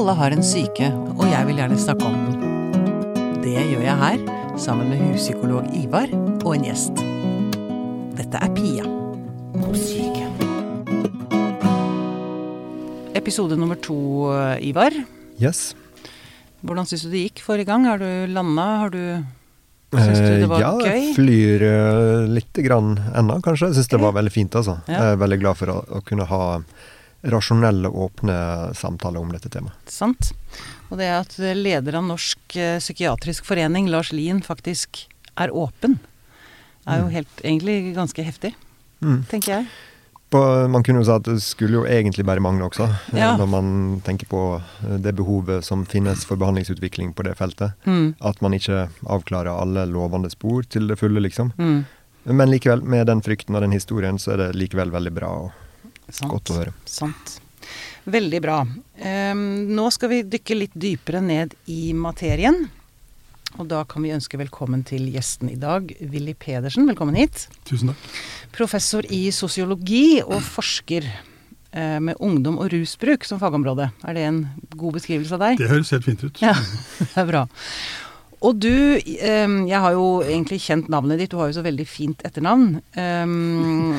Alle har en syke, og jeg vil gjerne snakke om den. Det gjør jeg her, sammen med huspsykolog Ivar og en gjest. Dette er Pia om syke. Episode nummer to, Ivar. Yes. Hvordan syns du det gikk forrige gang? Har du landa? Har du Syns du det var gøy? ja, gøy? flyr uh, lite grann ennå, kanskje. Jeg syns det var veldig fint, altså. Ja. Jeg er veldig glad for å, å kunne ha rasjonelle, åpne samtaler om dette temaet. Sant. Og det at leder av Norsk eh, psykiatrisk forening, Lars Lien, faktisk er åpen, er jo helt, egentlig ganske heftig, Mm. tenker jeg. På, man kunne jo si at det skulle jo egentlig bare mangle også, eh, Ja. når man tenker på eh, det behovet som finnes for behandlingsutvikling på det feltet. Mm. At man ikke avklarer alle lovende spor til det fulle, liksom. Mm. Men likevel, med den frykten og den historien, så er det likevel veldig bra og Sant. godt å høre. Sant. Veldig bra. Um, nå skal vi dykke litt dypere ned i materien. Og da kan vi ønske velkommen til gjesten i dag, Willy Pedersen. Velkommen hit. Tusen takk. Professor i sosiologi og forsker eh, med ungdom og rusbruk som fagområde. Er det en god beskrivelse av deg? Det høres helt fint ut. Ja, det er bra. Og du, eh, jeg har jo egentlig kjent navnet ditt, du har jo så veldig fint etternavn. Um,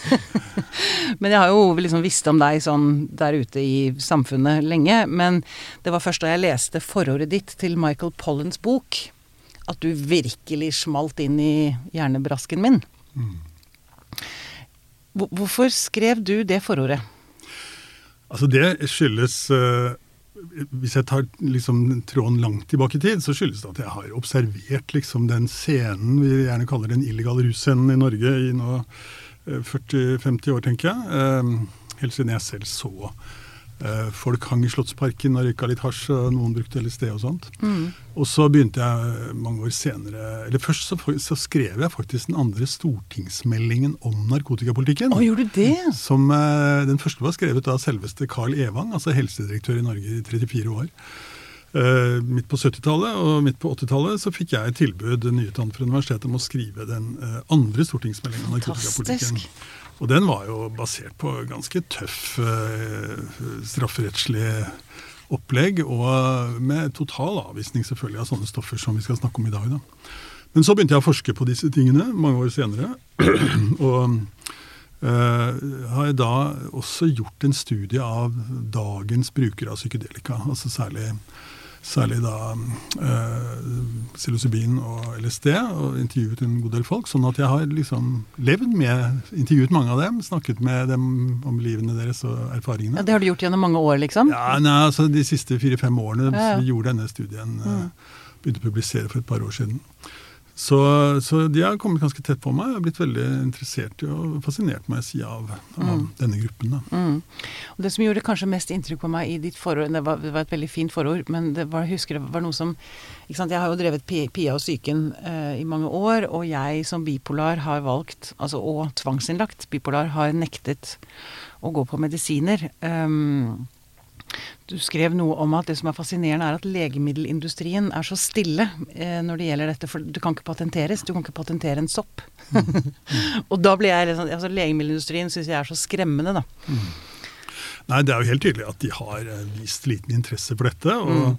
men jeg har jo liksom visst om deg sånn der ute i samfunnet lenge. Men det var først da jeg leste forordet ditt til Michael Pollens bok, at du virkelig smalt inn i hjernebrasken min. Hvorfor skrev du det forordet? Altså Det skyldes eh, Hvis jeg tar liksom tråden langt tilbake i tid, så skyldes det at jeg har observert liksom den scenen vi gjerne kaller den illegale russcenen i Norge i nå eh, 40-50 år, tenker jeg. Eh, Helt siden jeg selv så eh, folk hang i Slottsparken og røyka litt hasj, og noen brukte LSD og sånt. Mm. Og så begynte jeg eh, mange år senere Eller først så, så skrev jeg faktisk den andre stortingsmeldingen om narkotikapolitikken. Å, gjorde du det? Som, eh, den første var skrevet av selveste Carl Evang, altså helsedirektør i Norge i 34 år. Eh, midt på 70-tallet og midt på 80-tallet så fikk jeg et tilbud nyutdannet fra universitetet om å skrive den eh, andre stortingsmeldingen om narkotikapolitikken. Og den var jo basert på ganske tøff eh, strafferettslig opplegg, og med total avvisning selvfølgelig av sånne stoffer som vi skal snakke om i dag. Da. Men så begynte jeg å forske på disse tingene mange år senere. og eh, har da også gjort en studie av dagens brukere av psykedelika. altså særlig Særlig da eh, psilocybin og LSD, og intervjuet en god del folk. Sånn at jeg har liksom levd med, intervjuet mange av dem, snakket med dem om livene deres og erfaringene. Ja, det har du gjort gjennom mange år, liksom? Ja, nei, altså De siste fire-fem årene Ja, ja. vi gjorde denne studien. eh, Mm. Begynte å publisere for et par år siden. Så, så de har kommet ganske tett på meg. Jeg har blitt veldig interessert i og fascinert, må jeg si, av, av Mm. denne gruppen. Mm. Og det som gjorde kanskje mest inntrykk på meg i ditt forord, det var, det var et veldig fint forord, men det var, jeg husker det var noe som ikke sant, Jeg har jo drevet Pia og psyken eh, i mange år, og jeg som bipolar har valgt, altså og tvangsinnlagt bipolar, har nektet å gå på medisiner. Um, du skrev noe om at det som er fascinerende, er at legemiddelindustrien er så stille eh, når det gjelder dette. For det kan ikke patenteres. Du kan ikke patentere en sopp. og da blir jeg litt sånn altså Legemiddelindustrien syns jeg er så skremmende, da. Nei, det er jo helt tydelig at de har vist liten interesse for dette. og Mm.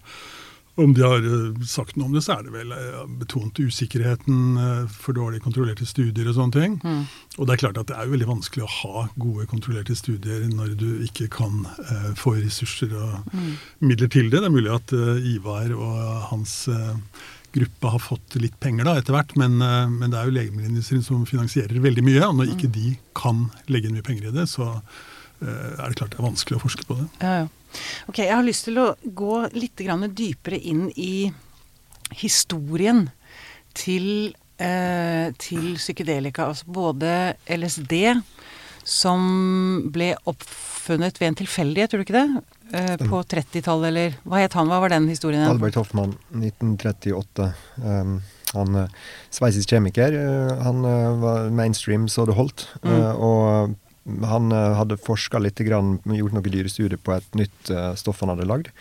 Om de har eh, sagt noe om det, så er det vel eh, betont usikkerheten, eh, for dårlig kontrollerte studier og sånne ting. Mm. Og det er klart at det er jo veldig vanskelig å ha gode kontrollerte studier når du ikke kan eh, få ressurser og Mm. midler til det. Det er mulig at eh, Ivar og hans eh, gruppe har fått litt penger da etter hvert, men, men det er jo legemiddelindustrien som finansierer veldig mye. Og når ikke de kan legge inn mye penger i det, så er det klart det er vanskelig å forske på det. Ja, ja. Ok, jeg har lyst til å gå litt dypere inn i historien til, eh, til psykedelika. Altså både LSD, som ble oppfunnet ved en tilfeldighet, tror du ikke det? Eh, på 30-tallet, eller hva het han? Hva var den historien? Albert Hoffmann, 1938. Um, han uh, sveitsisk kjemiker. eh, han eh, var mainstream så det holdt. Mm. Eh, og han eh, hadde forska litt, gjort noen dyrestudier på et nytt eh, stoff han hadde lagd.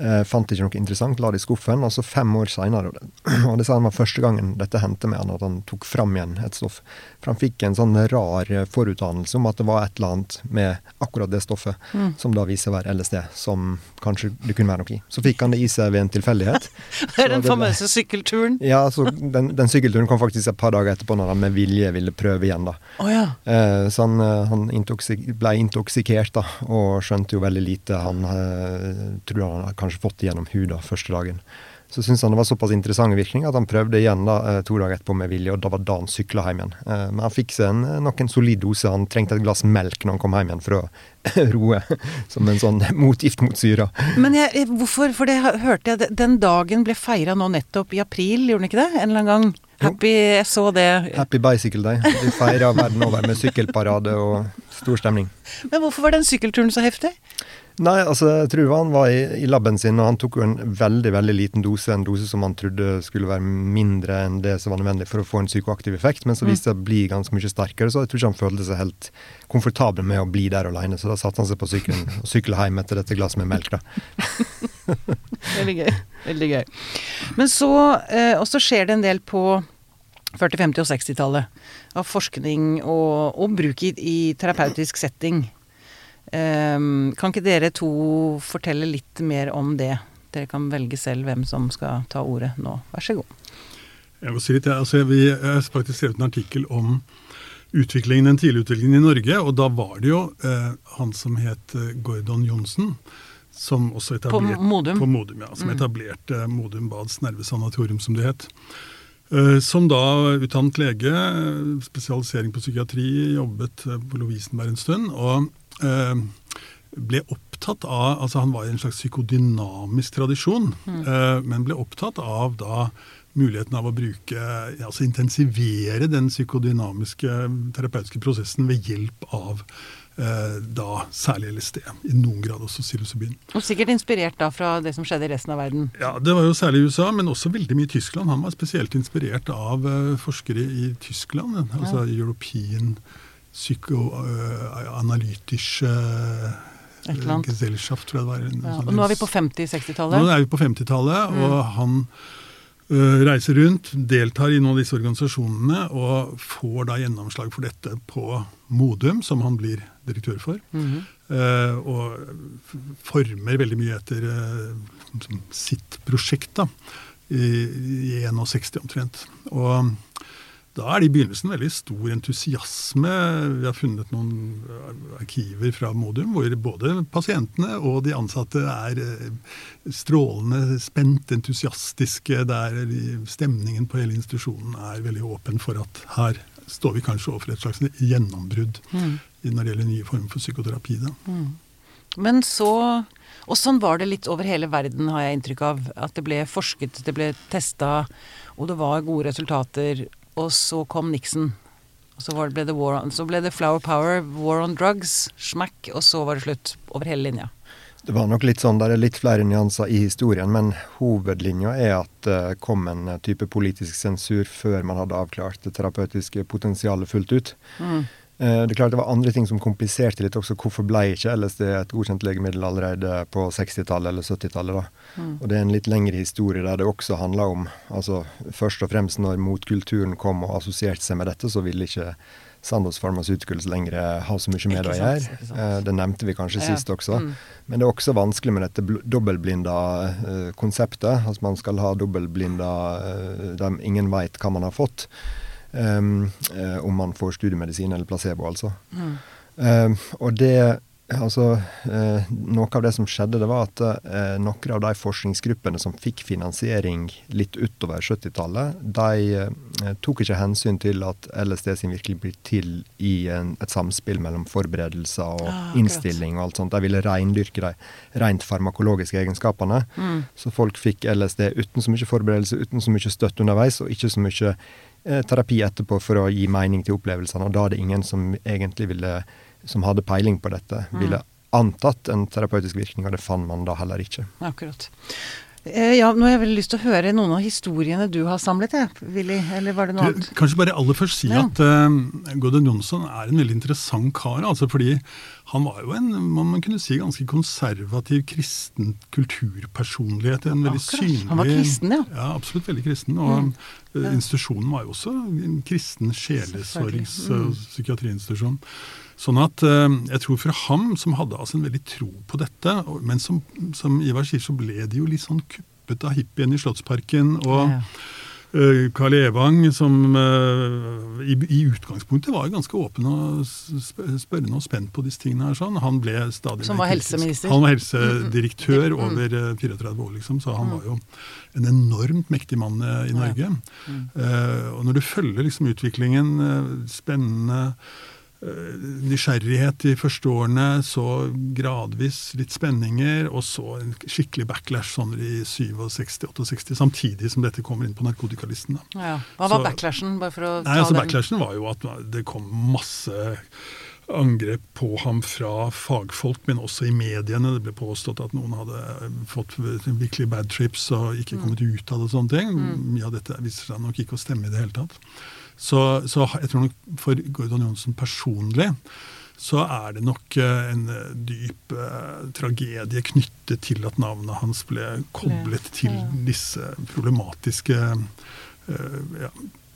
Eh, fant ikke noe interessant, la det i skuffen. Og så fem år seinere, og det var første gangen dette hendte med han, at han tok fram igjen et stoff. For han fikk en sånn rar forutdannelse om at det var et eller annet med akkurat det stoffet, mm. som da viser å være LSD, som kanskje det kunne være noe i. Så fikk han det i seg ved en tilfeldighet. det er den famøse sykkelturen? Ja, så den, den, sykkelturen kom faktisk et par dager etterpå, når han med vilje ville prøve igjen, da. Oh, ja. eh, så han, eh, han intoksik ble intoksikert, da, og skjønte jo veldig lite. Han eh, tror han kanskje kanskje fått gjennom huda første dagen. Så syntes han det var såpass interessant virkning at han prøvde igjen da, eh, to dager etterpå med vilje, og da var da han sykla hjem igjen. Eh, men han fikk seg en, eh, nok en solid dose. Han trengte et glass melk når han kom hjem igjen for å roe, som en sånn motgift mot syra. Men jeg, hvorfor, for det hørte jeg, den dagen ble feira nå nettopp i april, gjorde den ikke det? En eller annen gang? Happy, jeg så det. Happy Bicycle Day. Vi feira verden over med sykkelparade og stor stemning. Men hvorfor var den sykkelturen så heftig? Nei, altså han var i, i laben sin, og han tok jo en veldig veldig liten dose. En dose som han trodde skulle være mindre enn det som var nødvendig for å få en psykoaktiv effekt. Men så mm. viste det seg å bli ganske mye sterkere, så jeg tror ikke han følte seg helt komfortabel med å bli der alene. Så da satte han seg på sykkelen og sykla hjem etter dette glasset med melk, da. veldig gøy. Veldig gøy. Men så eh, Og så skjer det en del på 40-, 50- og 60-tallet av forskning og, og bruk i, i terapeutisk setting. Um, kan ikke dere to fortelle litt mer om det? Dere kan velge selv hvem som skal ta ordet nå. Vær så god. Jeg må si litt, altså, Vi har faktisk skrevet en artikkel om utviklingen, den tidlige utviklingen i Norge. Og da var det jo eh, han som het eh, Gordon Johnsen, som også etablerte På Modum? På Modum, ja. Som mm. etablerte Modum Bads nervesanatorium, som det het. Uh, som da utdannet lege, spesialisering på psykiatri, jobbet på Lovisenberg en stund. Og Eh, ble opptatt av altså Han var i en slags psykodynamisk tradisjon, mm. Eh, men ble opptatt av da muligheten av å bruke, altså intensivere den psykodynamiske terapeutiske prosessen ved hjelp av eh, da særlig LSD. I noen grad også psilocybin. Og sikkert inspirert da fra det som skjedde i resten av verden? Ja, det var jo særlig i USA, men også veldig mye i Tyskland. Han var spesielt inspirert av uh, forskere i Tyskland, altså ja. European psykoanalytische uh, Gesellschaft, tror jeg det var. Ja, og nå er vi på 50-60-tallet? Nå er vi på 50-tallet, mm. og han ø, reiser rundt, deltar i noen av disse organisasjonene og får da gjennomslag for dette på Modum, som han blir direktør for. Mm. Uh, og former veldig mye etter uh, sitt prosjekt da, i, i 61 omtrent. Og da er det i begynnelsen veldig stor entusiasme. Vi har funnet noen arkiver fra Modum hvor både pasientene og de ansatte er eh, strålende spent, entusiastiske. Der stemningen på hele institusjonen er veldig åpen for at her står vi kanskje overfor et slags gjennombrudd mm. når det gjelder nye former for psykoterapi. Mm. Men så Og sånn var det litt over hele verden, har jeg inntrykk av. At det ble forsket, det ble testa, og det var gode resultater og så kom Nixon. Og så, ble det on, så ble det Flower Power, War on Drugs, smack, og så var det slutt over hele linja. Det var nok litt sånn, Det er litt flere nyanser i historien, men hovedlinja er at det kom en type politisk sensur før man hadde avklart det terapeutiske potensialet fullt ut. Mm. Eh, det er klart det var andre ting som kompliserte litt også. Hvorfor ble ikke LSD et godkjent legemiddel allerede på 60-tallet eller 70-tallet? Mm. Og Det er en litt lengre historie der det også handler om altså Først og fremst når motkulturen kom og assosierte seg med dette, så ville ikke Sandoz Pharmaceuticals lenger ha så mye med det å gjøre. Eh, det nevnte vi kanskje ja. sist også. Mm. Men det er også vanskelig med dette dobbeltblinda uh, konseptet. Altså man skal ha dobbeltblinda uh, der ingen veit hva man har fått. Um, om man får studiemedisin eller placebo, altså. Mm. Um, og det Altså, eh, noe av det som skjedde, det var at eh, noen av de forskningsgruppene som fikk finansiering litt utover 70-tallet, de eh, tok ikke hensyn til at LSD sin virkelig blir til i en, et samspill mellom forberedelser og ah, innstilling og alt sånt. De ville reindyrke de rent farmakologiske egenskapene. Mm. Så folk fikk LSD uten så mye forberedelse, uten så mye støtte underveis, og ikke så mye terapi etterpå for å gi mening til opplevelsene. Og da er det ingen som egentlig ville, som hadde peiling på dette, mm. ville antatt en terapeutisk virkning, og det fant man da heller ikke. Akkurat. Eh, ja, nå har jeg veldig lyst til å høre noen av historiene du har samlet, jeg, Willy. Eller var det noe annet? Kanskje bare aller først si ja. at uh, Gordon Johnson er en veldig interessant kar. altså fordi han var jo en man kunne si, ganske konservativ kristen kulturpersonlighet. En veldig Akkurat. synlig Han var kristen, ja. Ja, absolutt veldig kristen. Og Mm. ja. institusjonen var jo også en kristen sjelesorgs-. Mm. og psykiatriinstitusjon. Sånn at eh, jeg tror for ham, som hadde altså en veldig tro på dette, men som, som Ivar sier, så ble de jo litt sånn kuppet av hippien i Slottsparken. og Ja. Eh, Karl Evang, som eh, i, i utgangspunktet var ganske åpen og sp- spørrende og spent på disse tingene. her sånn. Han ble stadig Som var helseminister. Han var helsedirektør Mm. Mm. over eh, 34 år, liksom, så han var jo en enormt mektig mann eh, i Norge. Mm. Eh, og når du følger liksom utviklingen, eh, spennende eh, nysgjerrighet de første årene, så gradvis litt spenninger, og så en skikkelig backlash sånn i 67-68, samtidig som dette kommer inn på narkotikalisten. Da. Ja. Hva var Så- backlashen, bare for å Nei, ta altså den? Backlashen var jo at det kom masse angrep på ham fra fagfolk, men også i mediene. Det ble påstått at noen hadde fått virkelig bad trips og ikke Mm. kommet ut av det og sånne ting. Mye av dette viser seg nok ikke å stemme i det hele tatt. Så, så jeg tror nok for Gordon Johnsen personlig så er det nok eh, en eh, dyp eh, tragedie knyttet til at navnet hans ble koblet til disse problematiske eh, ja,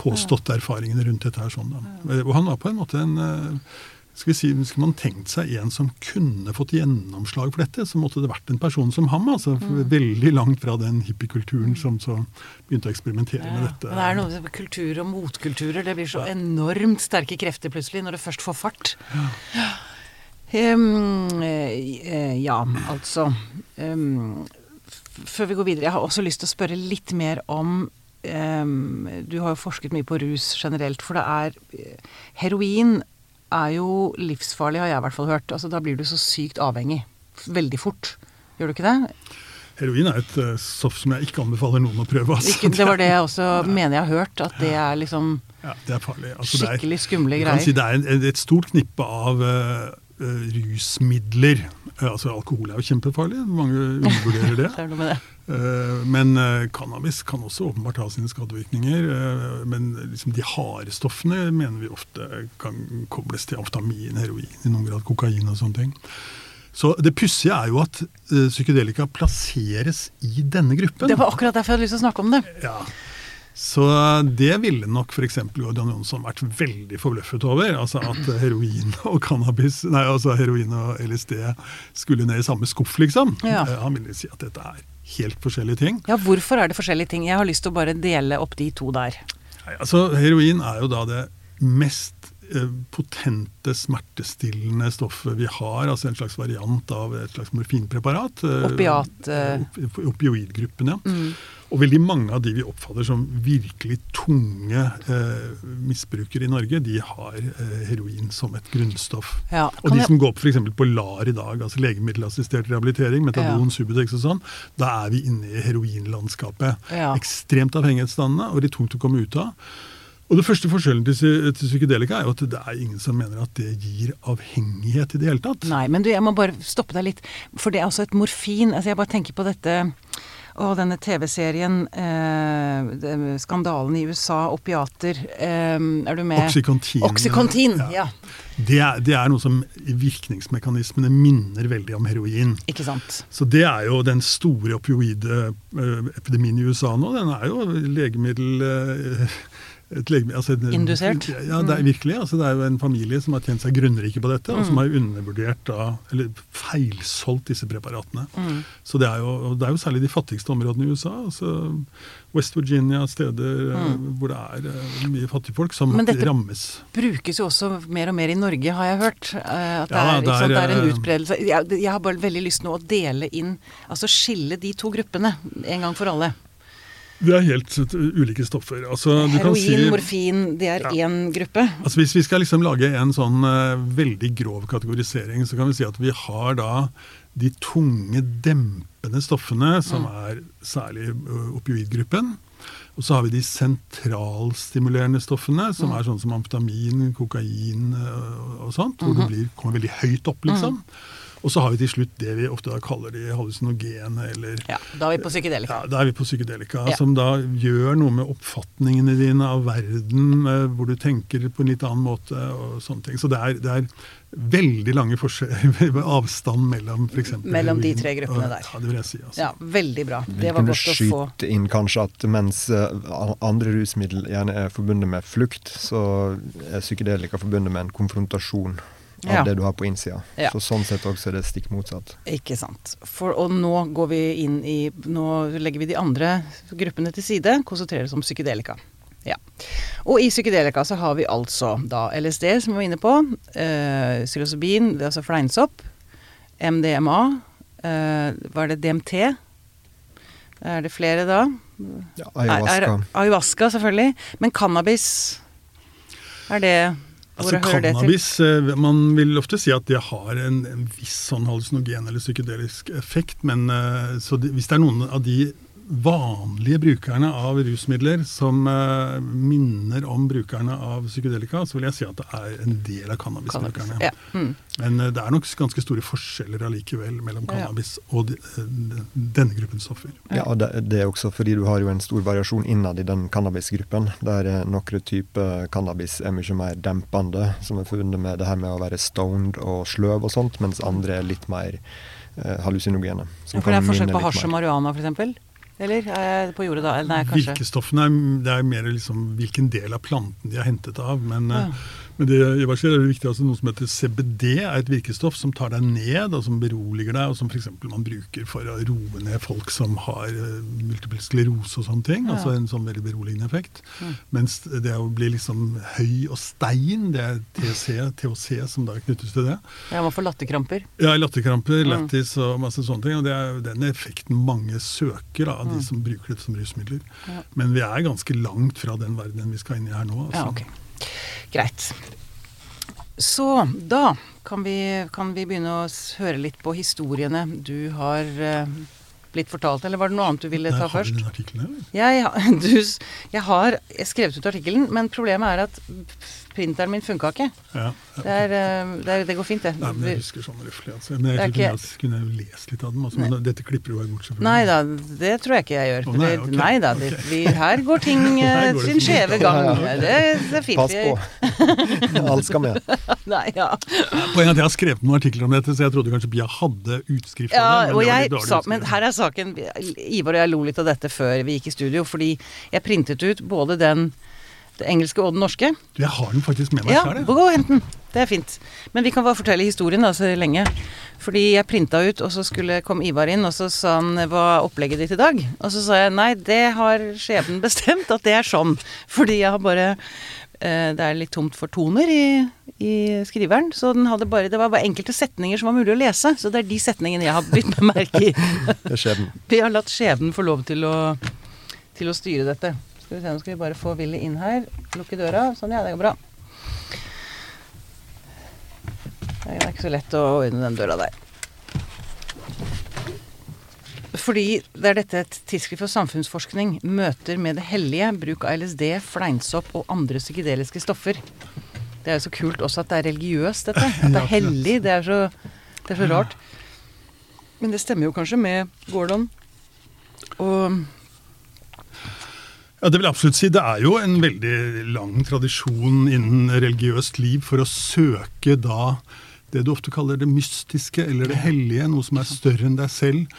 påståtte erfaringene rundt dette her. sånn da. Og han var på en måte en eh, skal vi si, Skulle man tenkt seg en som kunne fått gjennomslag for dette, så måtte det vært en person som ham. altså Veldig langt fra den hippiekulturen som så begynte å eksperimentere med dette. men det er noe med kultur og motkulturer. Det blir så enormt sterke krefter plutselig, når det først får fart. Ehm, eh, ja, altså um, Før vi går videre, jeg har også lyst til å spørre litt mer om Um, Du har jo forsket mye på rus generelt, for det er eh, Heroin er jo livsfarlig, har jeg i hvert fall hørt. Altså, da blir du så sykt avhengig. Veldig fort. Gjør du ikke det? Heroin er et eh, stoff som jeg ikke anbefaler noen å prøve. Altså. Ikke, det var det jeg også mener jeg har hørt, at det er liksom Ja, det er farlig. Altså, skikkelig skumle greier. kan si det er et stort knippe av eh, rusmidler. Eh, altså Alkohol er jo kjempefarlig, mange undervurderer det. Det det. Eh, men eh, cannabis kan også åpenbart ha sine skadevirkninger. eh, men liksom de harde stoffene mener vi ofte kan kobles til amfetamin, heroin, i noen grad kokain og sånne ting. Så det pussige er jo at eh, psykedelika plasseres i denne gruppen. Det var akkurat derfor jeg hadde lyst til å snakke om det. Ja. Så det ville nok f.eks. Gordon Johnson vært veldig forbløffet over. Altså at heroin og cannabis, nei altså heroin og LSD skulle ned i samme skuff, liksom. Ja. Eh, Han ville si at dette er helt forskjellige ting. Ja, hvorfor er det forskjellige ting? Jeg har lyst til å bare dele opp de to der. Nei, altså Heroin er jo da det mest potente smertestillende stoffet vi har. Altså en slags variant av et slags morfinpreparat. eh, Opiat, eh. op- Opioidgruppen, ja. Mm. Og veldig mange av de vi oppfatter som virkelig tunge eh, misbrukere i Norge, de har eh, heroin som et grunnstoff. Ja, Og de jeg- som går opp f.eks. på LAR i dag, altså legemiddelassistert rehabilitering, metadon, Ja. Subutex og sånn, da er vi inne i heroinlandskapet. Ja. Ekstremt avhengighetsdannende og litt tungt å komme ut av. Og det første forskjellen til, til psykedelika er jo at det er ingen som mener at det gir avhengighet i det hele tatt. Nei, men du, jeg må bare stoppe deg litt. For det er altså et morfin. Altså, jeg bare tenker på dette og denne TV-serien, eh, skandalen i USA, opiater eh, Er du med? Oxycontin. Oxycontin, ja. Det, er, det er noe som virkningsmekanismene minner veldig om heroin. Ikke sant. Så det er jo den store opioidepidemien i USA nå. Den er jo legemiddel... eh, altså Indusert? Ja, det er virkelig. Altså det er jo en familie som har tjent seg grunnrike på dette, og som har undervurdert da, eller feilsolgt disse preparatene. Så det er, jo, det er jo særlig de fattigste områdene i USA. altså West Virginia, steder mm. hvor det er eh, mye fattigfolk, som rammes. Men dette- rammes. Brukes jo også mer og mer i Norge, har jeg hørt. Eh, At det, Ja, er, ikke sant, det er, en eh, utbredelse. Jeg, jeg har bare veldig lyst nå å dele inn Altså skille de to gruppene en gang for alle. Det er helt uh, ulike stoffer. Altså, du kan Heroin, si, morfin, det er Ja. én gruppe. Altså Hvis vi skal liksom lage en sånn uh, veldig grov kategorisering, så kan vi si at vi har da de tunge, dempende stoffene, som er særlig eh, opioidgruppen. Og så har vi de sentralstimulerende stoffene, som er sånn som amfetamin, kokain eh, og sånt, hvor du blir, kommer veldig høyt opp, liksom. Og så har vi til slutt det vi ofte da kaller de hallusinogene, eller Ja, da er vi på psykedelika. ja, Da er vi på psykedelika, Ja. som da gjør noe med oppfatningene dine av verden, eh, hvor du tenker på en litt annen måte og sånne ting. Så det er, det er veldig lange avstand mellom f.eks. Mellom de tre gruppene der. Ja, det vil jeg si. Altså. Ja, veldig bra. Vi Det var kunne godt å få. skyte inn kanskje at mens eh, andre rusmiddel gjerne er forbundet med flukt, så er psykedelika forbundet med en konfrontasjon av Ja. det du har på innsida. Ja. Så sånn sett også er det stikk motsatt. Ikke sant. For, og nå går vi inn i Nå legger vi de andre gruppene til side, konsentrerer oss om psykedelika. Ja. Og i psykedelika så har vi altså da LSD, som vi var inne på, øh, psilocybin, det er altså fleinsopp, MDMA, hva er det DMT? Er det flere da? Ja, Er, ayahuasca. er, ayahuasca, selvfølgelig. Men cannabis, er det Altså? Cannabis eh, Man vil ofte si at det har en, en viss sånn hallusinogen eller psykedelisk effekt, men eh, så det, hvis det er noen av de vanlige brukerne av rusmidler som eh, minner om brukerne av psykedelika, så vil jeg si at det er en del av Cannabis. cannabisbrukerne. Ja. Mm. Men eh, det er nok ganske store forskjeller allikevel mellom Ja, ja. cannabis og de, eh, denne gruppen stoffer. Ja, og det, det er også fordi du har jo en stor variasjon innad i den cannabisgruppen. Der eh, noen typer cannabis er mye mer dempende, som er forbundet med det her med å være stoned og sløv og sånt, mens andre er litt mer eh, hallusinogene. Ja, For det er kan forskjell på hasj og marihuana, f.eks.? Eller er jeg på jordet da? Eller Nei. Virkestoffene er, det er mer liksom hvilken del av planten de er hentet av. Men, Ja. Eh, men det, Ivar sier, er det viktig altså noe som heter CBD, er et virkestoff som tar deg ned, og som beroliger deg, og som f.eks. man bruker for å roe ned folk som har uh, multiple sklerose og sånne ting. Ja. Altså en sånn veldig beroligende effekt. Ja. Mens det å bli liksom høy og stein, det er THC, THC som da knyttes til det. Ja, man får latterkramper. Ja, latterkramper, lættis og masse sånne ting. Og det er den effekten mange søker av de som bruker dette som rusmidler. Men vi er ganske langt fra den verdenen vi skal inn i her nå. Altså. Ja, ok. Greit. Så da kan vi, kan vi begynne å høre litt på historiene du har eh, blitt fortalt, eller var det noe annet du ville ta har først? den artikkelen her. Jeg, har- du, jeg har skrevet ut artikkelen, men problemet er at printeren min funka ikke. Ja, ja. Det, er, eh, det, er, det går fint, det. Nei, men jeg husker sånn røftlig. Altså. Men jeg kunne, ikke- jeg kunne jo lest litt av dem. Altså. Men dette klipper du bare bort, selvfølgelig. Nei da, det tror jeg ikke jeg gjør. Oh, nei, okay. nei da, det, vi, her går ting eh, Her går sin skjeve gang. Ja, ja. Det, det er fint. Pass på! Alt skal med. Nei, ja. Poenget er at Jeg har skrevet noen artikler om dette, så jeg trodde kanskje Pia hadde utskrift Ja, men, det. og jeg sa, men her er saken Ivar og jeg lo litt av dette før vi gikk i studio, fordi jeg printet ut både den det engelske og den norske. Du, jeg har den faktisk med meg Ja, selv, gå og hent den. Det er fint. Men vi kan bare fortelle historien da, så lenge. Fordi jeg printa ut, og så skulle kom Ivar inn, og så sa han hva er opplegget ditt i dag? Og så sa jeg nei, det har skjebnen bestemt at det er sånn. Fordi jeg har bare eh, Det er litt tomt for toner i, i skriveren, så bare, det var bare enkelte setninger som var mulig å lese. Så det er de setningene jeg har bitt meg merke i. Det er skjebnen. Vi har latt skjebnen få lov til å, til å styre dette. Skal vi se, Nå skal vi bare få Willy inn her. Lukke døra. Sånn, ja. Det går bra. Det er ikke så lett å ordne den døra der. Fordi det er dette et tidsskrift for samfunnsforskning møter med det hellige bruk av LSD, fleinsopp og andre psykedeliske stoffer. Det er jo så kult også at det er religiøst, dette. At det er hellig. Det er så, det er så rart. Men det stemmer jo kanskje med Gordon. Og Ja, det vil jeg absolutt si. Det er jo en veldig lang tradisjon innen religiøst liv for å søke da det du ofte kaller det mystiske eller det hellige, noe som er større enn deg selv.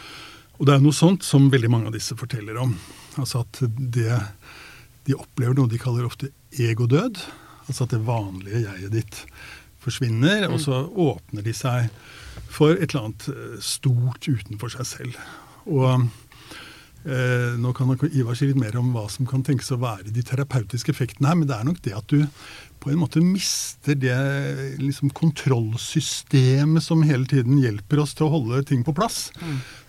Og det er noe sånt som veldig mange av disse forteller om. Altså at det, de opplever noe de kaller ofte egodød. Altså at det vanlige jeget ditt forsvinner, og så åpner de seg for et eller annet eh, stort utenfor seg selv. Og nå kan Ivar si litt mer om hva som kan tenkes å være de terapeutiske effektene her, men det er nok det at du på en måte mister det liksom, kontrollsystemet som hele tiden hjelper oss til å holde ting på plass.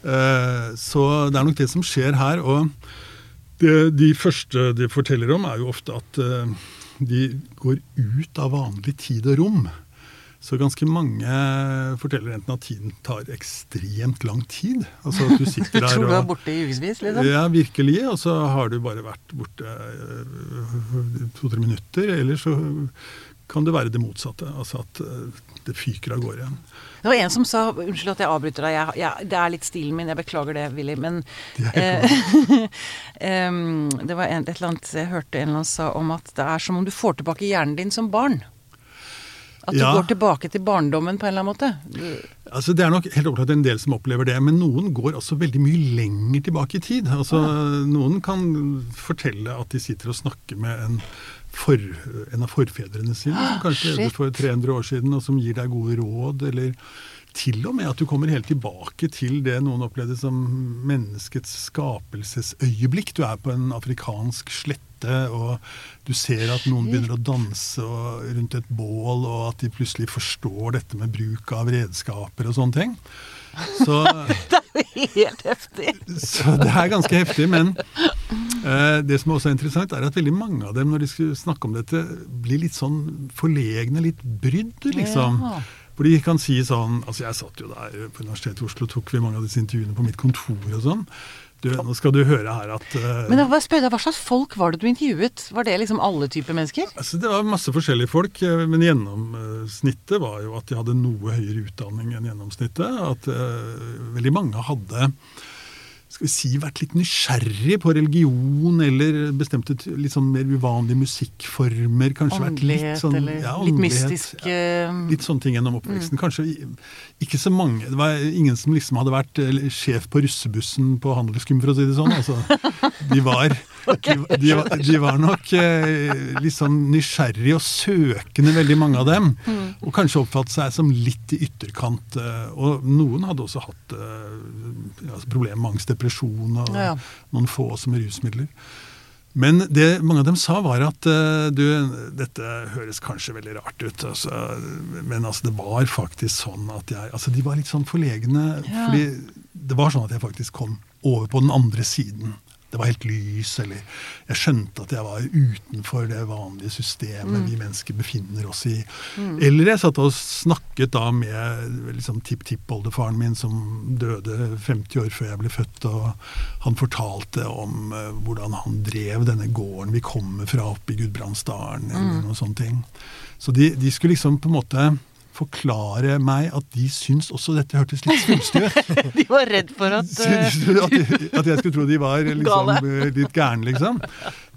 Eh, så det er nok det som skjer her. Og det, de første de forteller om, er jo ofte at eh, de går ut av vanlig tid og rom. Så ganske mange forteller enten at tiden tar ekstremt lang tid. Altså at du sitter der og... tror du er borte i ukevis, liksom? ja, virkelig. Og så har du bare vært borte eh, to-tre minutter. Eller så kan det være det motsatte. Altså at eh, det fyker av gårde. Det var en som sa Unnskyld at jeg avbryter deg. Jeg, jeg, det er litt stilen min. Jeg beklager det, Willy. Men Det eh, det var en, et eller annet jeg hørte en eller annen sa om at det er som om du får tilbake hjernen din som barn. At du Ja. går tilbake til barndommen på en eller annen måte. Altså Det er nok helt opplagt en del som opplever det, men noen går også veldig mye lenger tilbake i tid. Altså Noen kan fortelle at de sitter og snakker med en, for, en av forfedrene sine, som kanskje levde for 300 år siden, og som gir deg gode råd, eller til og med at du kommer helt tilbake til det noen opplevde som menneskets skapelsesøyeblikk. Du er på en afrikansk slette, og du ser at noen begynner å danse rundt et bål, og at de plutselig forstår dette med bruk av redskaper og sånne ting. Så, Helt heftig. så det er ganske heftig. Men eh, det som også er interessant, er at veldig mange av dem, når de skulle snakke om dette, blir litt sånn forlegne, litt brydd, liksom. Ja. For de kan si sånn Altså, jeg satt jo der på Universitetet i Oslo, tok vi mange av disse intervjuene på mitt kontor og sånn. Du, nå skal du høre her at uh, Men bare spør hva slags folk var det du intervjuet? Var det liksom alle typer mennesker? Altså, det var masse forskjellige folk, eh, men gjennomsnittet var jo at de hadde noe høyere utdanning enn gjennomsnittet. At uh, veldig mange hadde skal vi si, vært litt nysgjerrig på religion eller bestemte litt sånn mer uvanlige musikkformer. Kanskje vært litt sånn eller ja, litt mystisk ja. eh, Litt sånne ting gjennom oppveksten. Kanskje ikke så mange. Det var ingen som liksom hadde vært sjef på russebussen på Handelsgym, for å si det sånn. Altså, de var, de, de, var- de var nok eh, litt sånn nysgjerrige og søkende, veldig mange av dem. Og kanskje oppfattet seg som litt i ytterkant. eh, Og noen hadde også hatt eh, altså problemer med angst, depresjon og Ja, ja. noen få som rusmidler. Men det mange av dem sa, var at eh, du, dette høres kanskje veldig rart ut, altså, men altså, det var faktisk sånn at jeg altså, De var litt sånn forlegne, Ja. fordi det var sånn at jeg faktisk kom over på den andre siden. Det var helt lys, eller jeg skjønte at jeg var utenfor det vanlige systemet vi mennesker befinner oss i. Eller jeg satt og snakket da med liksom, tipptippoldefaren min som døde 50 år før jeg ble født, og han fortalte om uh, hvordan han drev denne gården vi kommer fra oppe i Gudbrandsdalen, eller noen sånne ting. Så de, de skulle liksom på en måte forklare meg at de syns også dette hørtes litt svulstig ut. De var redd for at eh, at, de- at jeg skulle tro de var liksom, litt gærne, liksom.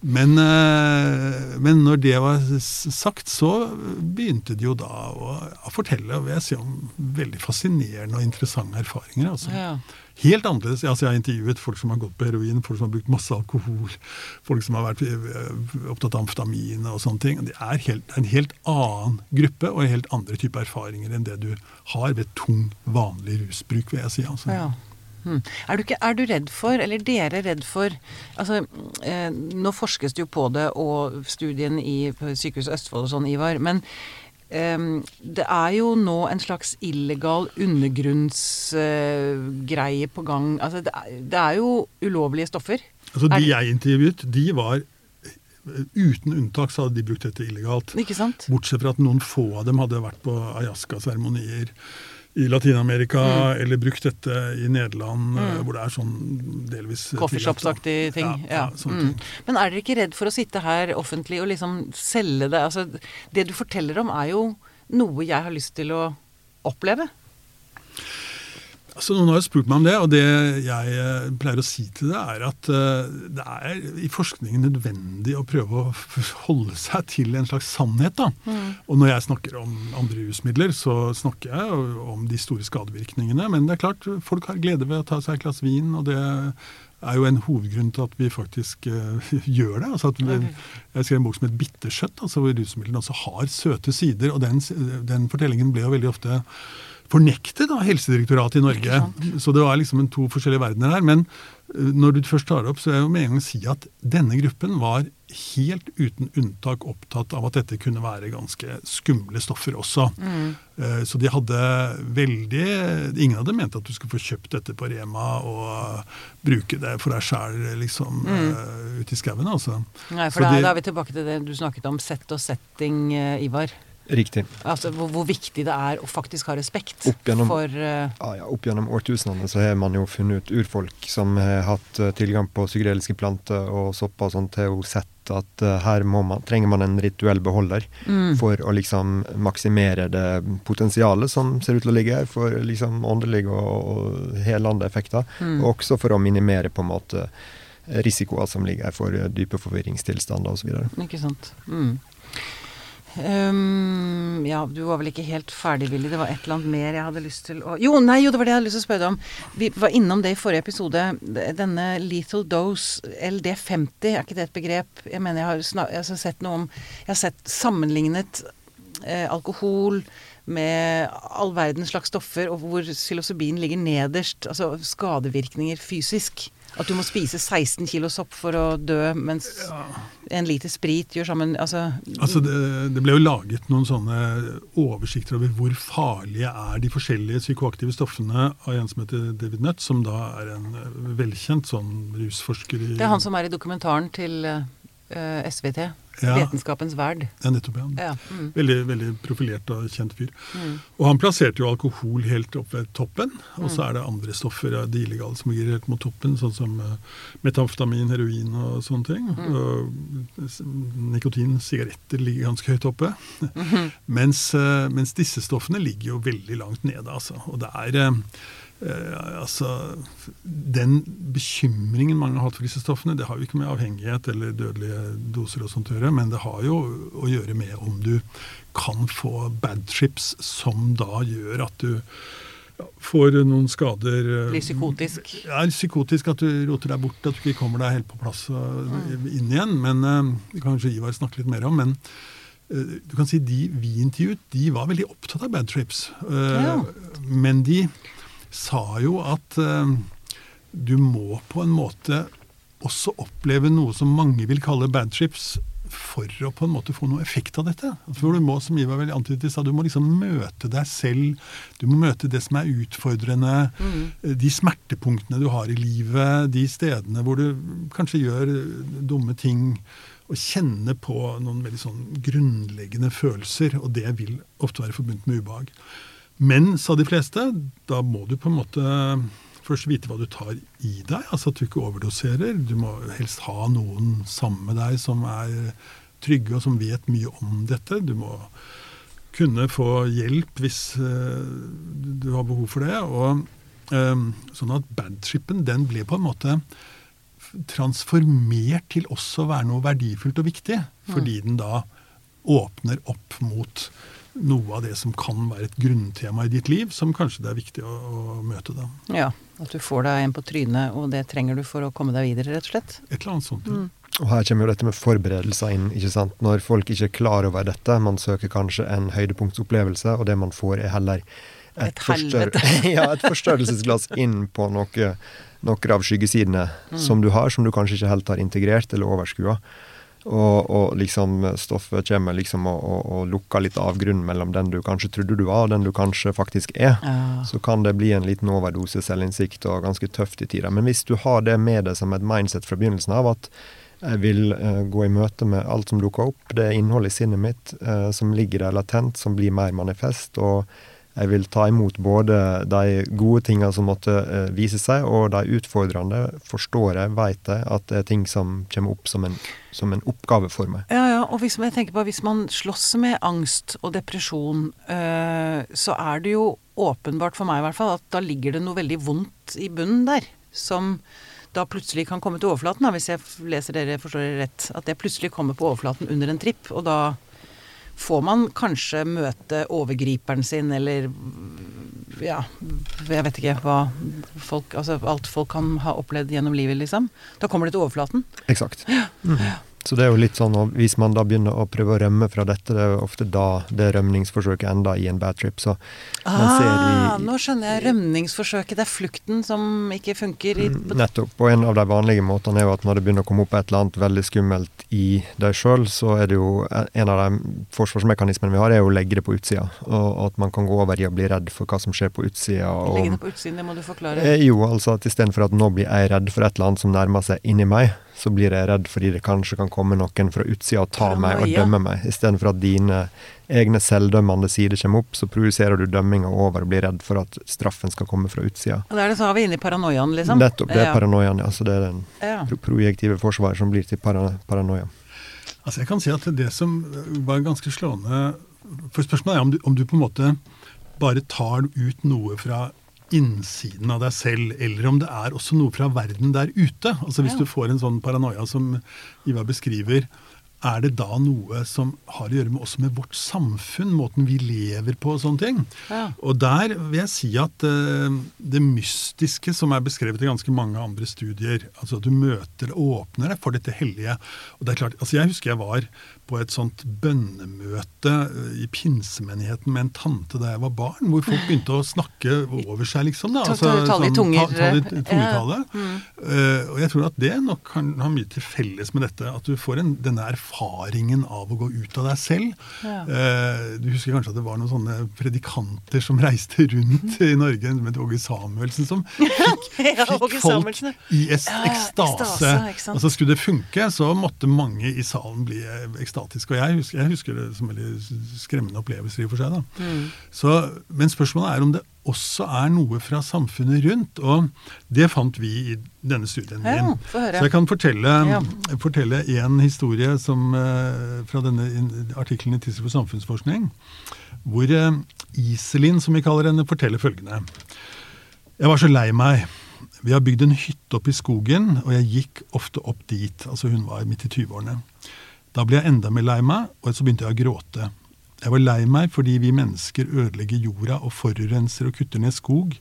Men, eh, men når det var sagt, så begynte de jo da å, å fortelle vil jeg si, om veldig fascinerende og interessante erfaringer. Altså. ja. Helt annerledes. Altså, jeg har intervjuet folk som har gått på heroin, folk som har brukt masse alkohol, folk som har vært eh, opptatt av amfetamin og sånne ting. Det er helt, en helt annen gruppe og helt andre typer erfaringer enn det du har ved tung, vanlig rusbruk, vil jeg si. Altså. Ja. Hmm. Er, du ikke, er du redd for, eller dere redd for altså, eh, Nå forskes det jo på det, og studien i Sykehuset Østfold og sånn, Ivar. Men det er jo nå en slags illegal undergrunnsgreie på gang. Altså, det, er, jo ulovlige stoffer. Altså, de jeg intervjuet, de var eh, Uten unntak så hadde de brukt dette illegalt. Ikke sant? Bortsett fra at noen få av dem hadde vært på ayahuasca-seremonier i Latin-Amerika, eller brukt dette i Nederland, mm. hvor det er sånn delvis eh, tillatt. Coffeeshops-aktige ting. Ja, ja, Mm. ting. Men er dere ikke redd for å sitte her offentlig og liksom selge det? Altså, det du forteller om er jo noe jeg har lyst til å oppleve. Altså, noen har jo spurt meg om det, og det jeg eh, pleier å si til det, er at eh, det er i forskningen nødvendig å prøve å holde seg til en slags sannhet. da. Og når jeg snakker om andre rusmidler, så snakker jeg om de store skadevirkningene. Men det er klart, folk har glede ved å ta seg et glass vin, og det er jo en hovedgrunn til at vi faktisk uh, gjør det. Altså at vi, jeg skrev en bok som het 'Bittersøtt', altså hvor rusmidlene også har søte sider. Og den, den fortellingen ble jo veldig ofte fornektet da Helsedirektoratet i Norge. Så det var liksom en to forskjellige verdener her. Men eh, når du først tar det opp, så vil jeg jo med en gang si at denne gruppen var helt uten unntak opptatt av at dette kunne være ganske skumle stoffer også. Mm. Så de hadde veldig Ingen hadde ment at du skulle få kjøpt dette på Rema og bruke det for deg sjæl liksom, mm. ute i skauen. Altså. Nei, for da, de- da er vi tilbake til det du snakket om, sett og setting, eh, Ivar. Riktig. Altså hvor, hvor, viktig det er å faktisk ha respekt gjennom, for uh, ah, ja, Opp gjennom årtusenene så har man jo funnet ut urfolk som har hatt uh, tilgang på psykedeliske planter og sopper og til jo sett at uh, her man, trenger man en rituell beholder mm. for å liksom maksimere det potensialet som ser ut til å ligge her for liksom åndelige og, og helende effekter, mm. og også for å minimere på en måte risikoer som ligger her for dype forvirringstilstander osv. Ikke sant. Mm. Um, ja, du var vel ikke helt ferdig. Det var et eller annet mer jeg hadde lyst til å Jo, nei, jo, det var det jeg hadde lyst til å spørre deg om. Vi var innom det i forrige episode. Denne lethal dose, LD50, er ikke det et begrep? Jeg mener jeg har, jeg har sett noe om Jeg har sett sammenlignet eh, alkohol med all verdens slags stoffer, og hvor psilocybin ligger nederst. Altså skadevirkninger fysisk. At du må spise 16 kilo sopp for å dø, mens ja. en liter sprit gjør sammen Altså, altså det, det, ble jo laget noen sånne oversikter over hvor farlige er de forskjellige psykoaktive stoffene av en som heter David Nutt, som da er en velkjent sånn rusforsker i Det er han som er i dokumentaren til eh, SVT? Ja. Vitenskapens verd. Ja, nettopp. ja. ja. Mm. Veldig, veldig, profilert og kjent fyr. Mm. Og han plasserte jo alkohol helt opp ved toppen. Og så mm. er det andre stoffer, av de illegale, som ligger helt mot toppen, sånn som uh, metamfetamin, heroin og sånne ting. Mm. Nikotin, sigaretter ligger ganske høyt oppe. -hmm. mens, uh, mens, disse stoffene ligger jo veldig langt nede, altså. Og det er uh, Eh, altså, Den bekymringen mange har hatt for disse stoffene, det har jo ikke med avhengighet eller dødelige doser og sånt å gjøre, men det har jo å gjøre med om du kan få bad trips som da gjør at du får noen skader eh, Blir psykotisk? Ja, psykotisk. At du roter deg bort, at du ikke kommer deg helt på plass og mm. inn igjen. Men eh, det kan kanskje Ivar snakke litt mer om. men du kan si De vi intervjuet, de var veldig opptatt av bad trips. Ja. Men de sa jo at eh, du må på en måte også oppleve noe som mange vil kalle bad trips, for å på en måte få noe effekt av dette. For du må, som Ivar vel antydet sa, du må liksom møte deg selv. Du må møte det som er utfordrende. Mm. De smertepunktene du har i livet. De stedene hvor du kanskje gjør dumme ting. Og kjenne på noen veldig sånn grunnleggende følelser. Og det vil ofte være forbundet med ubehag. Men, sa de fleste, da må du på en måte først vite hva du tar i deg. Altså at du ikke overdoserer. Du må helst ha noen sammen med deg som er trygge og som vet mye om dette. Du må kunne få hjelp hvis uh, du har behov for det. Og, um, sånn at badtrippen den ble på en måte transformert til også å være noe verdifullt og viktig. Fordi mm. den da åpner opp mot noe av det som kan være et grunntema i ditt liv, som kanskje det er viktig å, å møte. da. Ja, at du får deg en på trynet, og det trenger du for å komme deg videre, rett og slett. Et eller annet sånt. Mm. Og her kommer jo dette med forberedelser inn. ikke sant? Når folk ikke er klar over dette, man søker kanskje en høydepunktsopplevelse, og det man får er heller et, et forstør ja, et forstørrelsesglass inn på noe, noen av skyggesidene mm. som du har, som du kanskje ikke helt har integrert eller overskua. Og, og, liksom stoffet kommer liksom og, og, og, lukker litt avgrunnen mellom den du kanskje trodde du var, og den du kanskje faktisk er. Ja. Så kan det bli en liten overdose selvinnsikt og ganske tøft i tida. Men hvis du har det med deg som et mindset fra begynnelsen av, at jeg vil uh, gå i møte med alt som dukker opp, det innholdet i sinnet mitt uh, som ligger der latent, som blir mer manifest, og jeg vil ta imot både de gode tingene som måtte uh, vise seg, og de utfordrende forstår jeg, vet jeg, at det er ting som kommer opp som en, som en oppgave for meg. Ja, ja, og hvis, tenker på, hvis man slåss med angst og depresjon, uh, så er det jo åpenbart for meg i hvert fall at da ligger det noe veldig vondt i bunnen der. Som da plutselig kan komme til overflaten, da, hvis jeg leser dere forstår dere rett. At det plutselig kommer på overflaten under en tripp, og da får man kanskje møte overgriperen sin, eller ja, jeg vet ikke hva folk Altså alt folk kan ha opplevd gjennom livet, liksom. Da kommer det til overflaten. Eksakt. Mm. Så det er jo litt sånn, og Hvis man da begynner å prøve å rømme fra dette, det er jo ofte da det rømningsforsøket ender i en bad trip. Så ah, i, nå skjønner jeg. Rømningsforsøket, det er flukten som ikke funker. I, mm, nettopp. Og en av de vanlige måtene er jo at når det begynner å komme opp et eller annet veldig skummelt i deg sjøl, så er det jo en av de forsvarsmekanismene vi har, er jo å legge det på utsida. Og at man kan gå over i å bli redd for hva som skjer på utsida. Legge det på utsiden, det må du forklare. Eh, jo, altså at istedenfor at nå blir jeg redd for et eller annet som nærmer seg inni meg, så blir jeg redd fordi det kanskje kan komme noen fra utsida og ta meg og dømme meg. Istedenfor at dine egne selvdømmende sider kommer opp, så projiserer du dømminga over og blir redd for at straffen skal komme fra utsida. Og da er det så har vi inne i paranoiaen, liksom. Nettopp. Det er Ja. paranoiaen. ja. Så det er den Ja. projektive forsvaret som blir til para paranoia. Altså jeg kan si at det som var ganske slående For spørsmålet er om du, om du på en måte bare tar ut noe fra innsiden av deg selv, eller om det er også noe fra verden der ute. Altså Hvis Ja. du får en sånn paranoia som Ivar beskriver, er det da noe som har å gjøre med også med vårt samfunn, måten vi lever på og sånne ting? Ja. Og der vil jeg si at uh, det mystiske som er beskrevet i ganske mange andre studier, altså at du møter, og åpner deg for dette hellige. Og det er klart, altså Jeg husker jeg var på et sånt bønnemøte eh, i pinsemenigheten med en tante da jeg var barn, hvor folk begynte å snakke over seg, liksom. da. I eh, tungetale. ja. Mm. Eh, og jeg tror at det nok kan ha mye til felles med dette. At du får en, denne erfaringen av å gå ut av deg selv. Ja. Eh, du husker kanskje at det var noen sånne predikanter som reiste rundt i Norge, het Åge Samuelsen, som fikk, Ja, fikk folk i ekstase. ekstase, ikke sant? Altså Skulle det funke, så måtte mange i salen bli eh, ekstatiske. Og jeg husker, jeg husker det som veldig skremmende opplevelser i og for seg. da. Mm. Så, men spørsmålet er om det også er noe fra samfunnet rundt, og det fant vi i denne studien Ja, min. få. Så jeg kan fortelle, Ja. fortelle en historie som, eh, fra denne artikkelen i Tidsel for samfunnsforskning, hvor eh, Iselin, som vi kaller henne, forteller følgende. Jeg var så lei meg. Vi har bygd en hytte oppe i skogen, og jeg gikk ofte opp dit. Altså hun var midt i 20-årene. Da ble jeg enda mer lei meg, og så begynte jeg å gråte. Jeg var lei meg fordi vi mennesker ødelegger jorda og forurenser og kutter ned skog.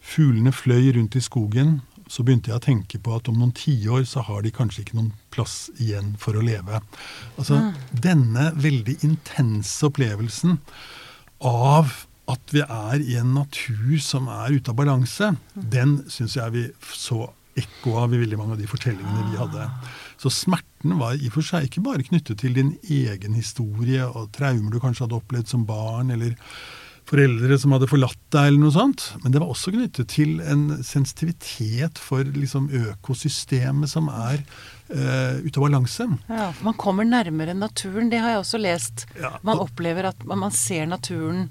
Fuglene fløy rundt i skogen. Så begynte jeg å tenke på at om noen tiår så har de kanskje ikke noen plass igjen for å leve. Altså denne veldig intense opplevelsen av at vi er i en natur som er ute av balanse, den syns jeg vi så ekko av i veldig mange av de fortellingene vi hadde. Så smerten var i og for seg ikke bare knyttet til din egen historie og traumer du kanskje hadde opplevd som barn, eller foreldre som hadde forlatt deg, eller noe sånt. Men det var også knyttet til en sensitivitet for liksom økosystemet som er uh, ute av balanse. Ja, man kommer nærmere naturen, det har jeg også lest. Ja, Man opplever at man, man ser naturen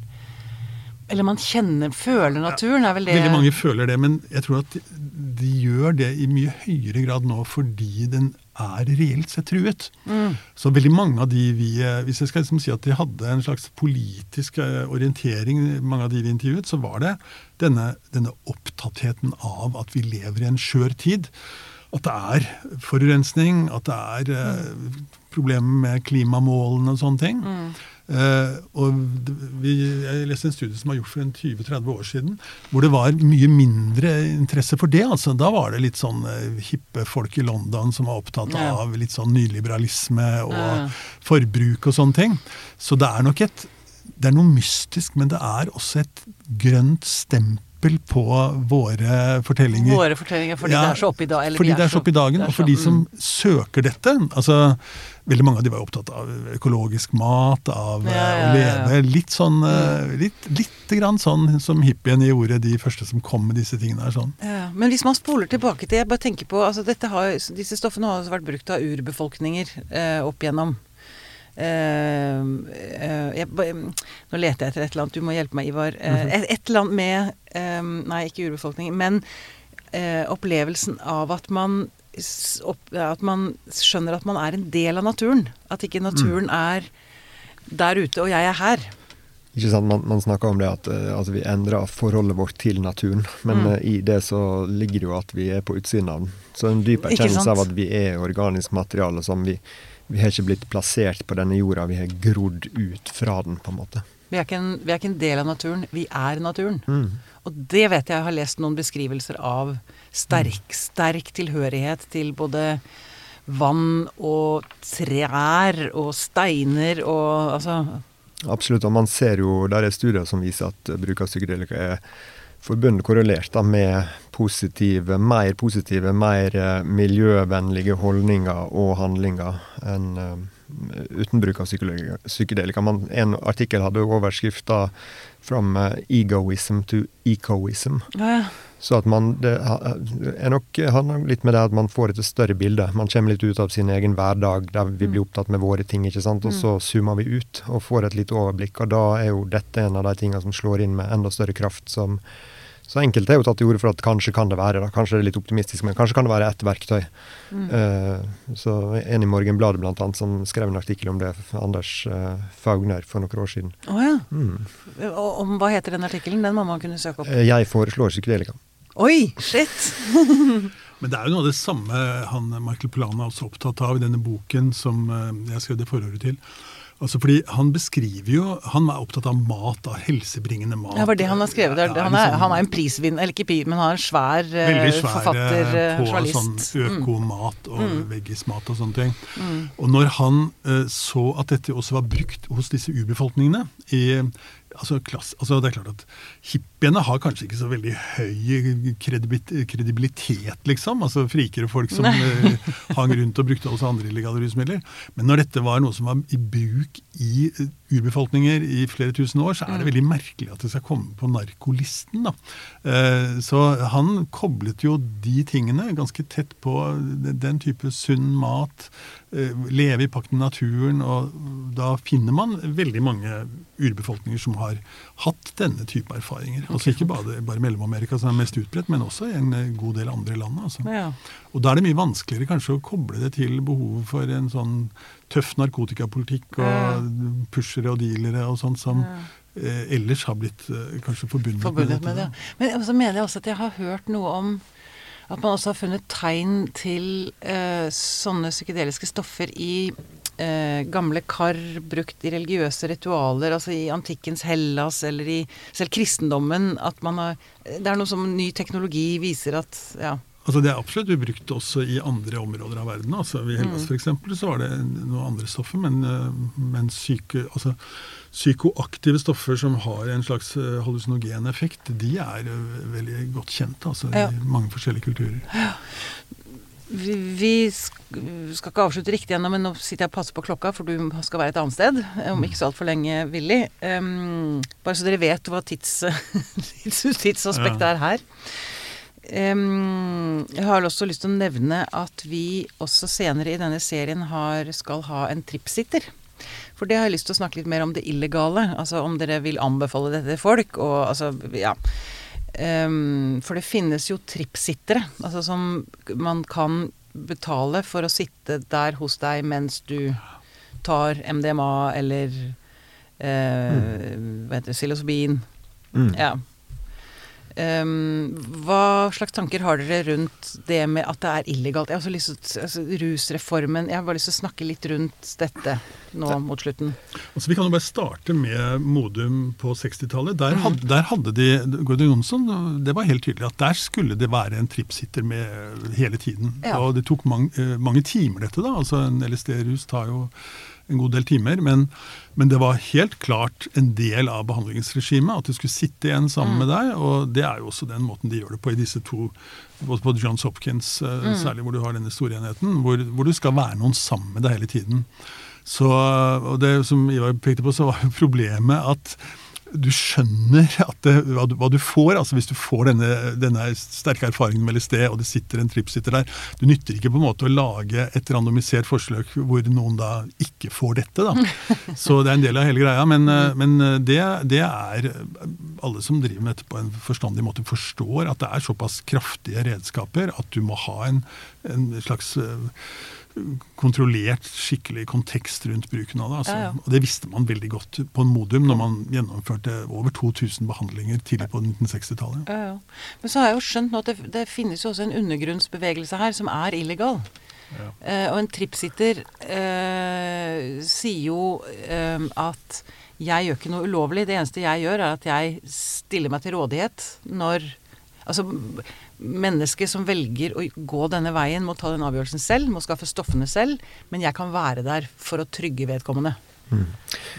Eller man kjenner, føler naturen, er vel det Veldig mange føler det, men jeg tror at de, de gjør det i mye høyere grad nå fordi den er reelt sett truet. Mm. Så veldig mange av de vi eh, Hvis jeg skal liksom si at de hadde en slags politisk eh, orientering, mange av de vi intervjuet, så var det denne, denne opptattheten av at vi lever i en skjør tid. At det er forurensning, at det er eh, problemer med klimamålene og sånne ting. Eh, og vi, jeg leste en studie som var gjort for 20-30 år siden, hvor det var mye mindre interesse for det. altså Da var det litt sånn uh, hippe folk i London som var opptatt Ja. av litt sånn nyliberalisme og Ja. forbruk og sånne ting. Så det er nok et Det er noe mystisk, men det er også et grønt stempel på våre fortellinger. Våre fortellinger, fordi Ja, det er så oppe i dag. eller fordi det er så oppe i dagen, og for de som mm. søker dette. altså Veldig mange av de var opptatt av økologisk mat, av Ja, eh, ja, å ja, ja. leve litt sånn litt, litt, grann sånn som hippiene gjorde, de første som kom med disse tingene her. sånn. Ja, men hvis man spoler tilbake til Jeg bare tenker på altså dette har, Disse stoffene har også vært brukt av urbefolkninger eh, opp igjennom. Eh, eh, jeg, nå leter jeg etter et eller annet. Du må hjelpe meg, Ivar. Eh, et, et eller annet med eh, Nei, ikke urbefolkning, men eh, opplevelsen av at man At man skjønner at man er en del av naturen. At ikke naturen er der ute, og jeg er her. Ikke sant? Man, man snakker om det at eh, altså vi endrer forholdet vårt til naturen, men Mm. eh, i det så ligger det jo at vi er på utsiden av den. Så en dyp erkjennelse av at vi er organisk materiale som vi Vi har ikke blitt plassert på denne jorda, vi har grodd ut fra den, på en måte. Vi er, ikke en, vi er ikke en del av naturen, vi er naturen. Mm. Og det vet jeg, jeg har lest noen beskrivelser av sterk, sterk tilhørighet til både vann og trær og steiner og altså. Absolutt, og man ser jo, der er studier som viser at bruk av psykedelika er forbundet korrelert da, med positive, mer positive, mer eh, miljøvennlige holdninger og handlinger enn eh, uten bruk av psykedelika. Man, en artikkel hadde overskrifta 'From eh, egoism to ecoism'. Ja, ja. Så at man Det er nok handler litt med det at man får et større bilde. Man kommer litt ut av sin egen hverdag der vi blir opptatt med våre ting, ikke sant. Og så zoomer vi ut og får et lite overblikk. Og da er jo dette en av de tingene som slår inn med enda større kraft, som så enkelte er jo tatt til orde for at kanskje kan det være, da. kanskje det er litt optimistisk, men kanskje kan det være ett verktøy. Mm. Uh, så En i Morgenbladet blant annet som skrev en artikkel om det, Anders uh, Faugner, for noen år siden. Å oh, ja. Mm. Om, hva heter den artikkelen? Den må man kunne søke opp. Uh, jeg foreslår psykedelika. Oi, shit! Men det er jo noe av det samme han Michael Polana er også opptatt av i denne boken som jeg skrev det forordet til. Altså fordi Han beskriver jo Han er opptatt av mat, av helsebringende mat. Ja, var det han har skrevet der. Han er, han er en prisvinner, eller ikke pi, men han er en svær eh, Veldig svær forfatter, eh, på journalist. sånn økomat og mm. veggismat og sånne ting. Mm. Og når han uh, så at dette også var brukt hos disse urbefolkningene i altså, klass, altså Det er klart at hippiene har kanskje ikke så veldig høy kredibilitet, liksom. Altså frikere folk som uh, hang rundt og brukte også andre illegale rusmidler. Men når dette var noe som var i bruk i uh, urbefolkninger i flere tusen år, så er det veldig merkelig at det skal komme på narkolisten. da. Uh, så han koblet jo de tingene ganske tett på den type sunn mat, leve i pakt med naturen, og da finner man veldig mange urbefolkninger som har hatt denne type erfaringer. Okay. Altså Ikke bare, bare Mellom-Amerika som er mest utbredt, men også i en eh, god del andre land. Altså. Ja. Og Da er det mye vanskeligere kanskje å koble det til behovet for en sånn tøff narkotikapolitikk og ja. pushere og dealere og sånt som ja. eh, ellers har blitt eh, kanskje forbundet, forbundet med, dette. Med det. Men så mener jeg også at jeg har hørt noe om at man også har funnet tegn til eh, sånne psykedeliske stoffer i eh, gamle kar brukt i religiøse ritualer, altså i antikkens Hellas eller i selv kristendommen, at man har Det er noe som ny teknologi viser at ja. Altså Det er absolutt ubrukt også i andre områder av verden. altså I Hellas mm. f.eks. så var det noen andre stoffer, men, eh, men syke, altså, psykoaktive stoffer som har en slags eh, hallusinogen effekt, de er eh, veldig godt kjent altså, ja. i mange forskjellige kulturer. Ja. Vi, vi, skal ikke avslutte riktig ennå, men nå sitter jeg og passer på klokka, for du skal være et annet sted om ikke så altfor lenge, Willy. Um, bare så dere vet hva tids, tidsaspektet er her. Um, jeg har også lyst til å nevne at vi også senere i denne serien har, skal ha en tripsitter. For det har jeg lyst til å snakke litt mer om det illegale. Altså om dere vil anbefale dette til folk. Og altså, ja. Um, for det finnes jo trippsittere, altså som man kan betale for å sitte der hos deg mens du tar MDMA eller uh, mm. hva heter det, psilocybin. Mm. Ja. Um, hva slags tanker har dere rundt det med at det er illegalt? Jeg har lyst til, altså, Rusreformen Jeg har bare lyst til å snakke litt rundt dette nå mot slutten. Altså, vi kan jo bare starte med Modum på 60-tallet. Der, mm. der, hadde de Gordon Jonsson, Det var helt tydelig at der skulle det være en tripsitter med hele tiden. Ja. Og det tok mange, eh, mange timer, dette. da, altså En LSD-rus tar jo en god del timer. Men, men, det var helt klart en del av behandlingsregimet at du skulle sitte igjen sammen mm. med deg. Og det er jo også den måten de gjør det på i disse to, både på Johns Hopkins, eh, mm. særlig hvor du har denne store enheten, hvor, hvor, du skal være noen sammen med deg hele tiden. Så, og det som Ivar pekte på, så var jo problemet at du skjønner det, hva, du, hva, du, får. altså Hvis du får denne, denne sterke erfaringen med LSD, og det sitter en tripsitter der Du nytter ikke på en måte å lage et randomisert forslag hvor noen da ikke får dette. da. Så det er en del av hele greia. Men, eh, men eh, det, det, er Alle som driver med dette på en forstandig måte, forstår at det er såpass kraftige redskaper at du må ha en, en slags eh, kontrollert, skikkelig kontekst rundt bruken av det. Altså. Ja, ja. Og Det visste man veldig godt på en Modum når man gjennomførte over 2000 behandlinger tidlig på 1960-tallet. Ja, Men så har jeg jo skjønt nå at det, det, finnes jo også en undergrunnsbevegelse her som er illegal. Eh, og en tripsitter eh, sier jo eh, at jeg gjør ikke noe ulovlig. Det eneste jeg gjør, er at jeg stiller meg til rådighet når Altså mennesket som velger å gå denne veien, må ta den avgjørelsen selv, må skaffe stoffene selv, men jeg kan være der for å trygge vedkommende. Mm.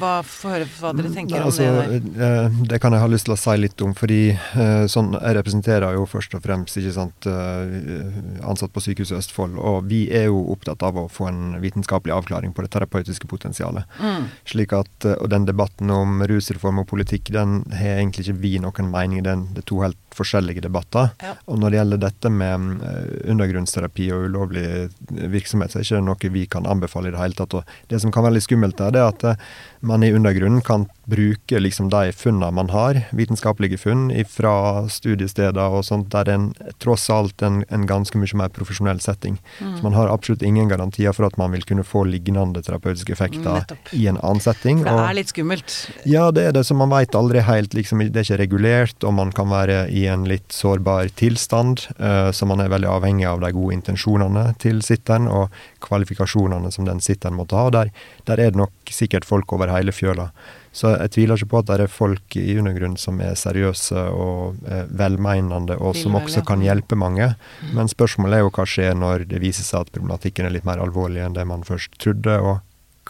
Hva, Få høre hva dere tenker om altså, det. Der. Eh, det kan jeg ha lyst til å si litt om. fordi eh, sånn, Jeg representerer jo først og fremst ikke sant, eh, ansatt på Sykehuset Østfold. Og vi er jo opptatt av å få en vitenskapelig avklaring på det terapeutiske potensialet. Mm. slik at, Og den debatten om rusreform og politikk, den har egentlig ikke vi noen mening i. Det er to helt forskjellige debatter. Ja. Og når det gjelder dette med eh, undergrunnsterapi og ulovlig virksomhet, så er det ikke noe vi kan anbefale i det hele tatt. Og det som kan være litt skummelt der, det er at eh, man i undergrunnen kan bruke liksom de funnene man har, vitenskapelige funn fra studiesteder og sånt, der er tross alt en, en, ganske mye mer profesjonell setting. Mm. Så man har absolutt ingen garantier for at man vil kunne få lignende terapeutiske effekter Nettopp. i en annen setting. For det er litt skummelt? Ja, det er det. Så man veit aldri helt. Liksom, det er ikke regulert, og man kan være i en litt sårbar tilstand. Uh, så man er veldig avhengig av de gode intensjonene til sitteren og kvalifikasjonene som den sitteren måtte ha. Der, der er det nok sikkert folk over hele fjøla. Så jeg tviler ikke på at det er folk i undergrunnen som er seriøse og eh, velmeinende, og som også kan hjelpe mange. Mm. Men spørsmålet er jo hva skjer når det viser seg at problematikken er litt mer alvorlig enn det man først trodde, og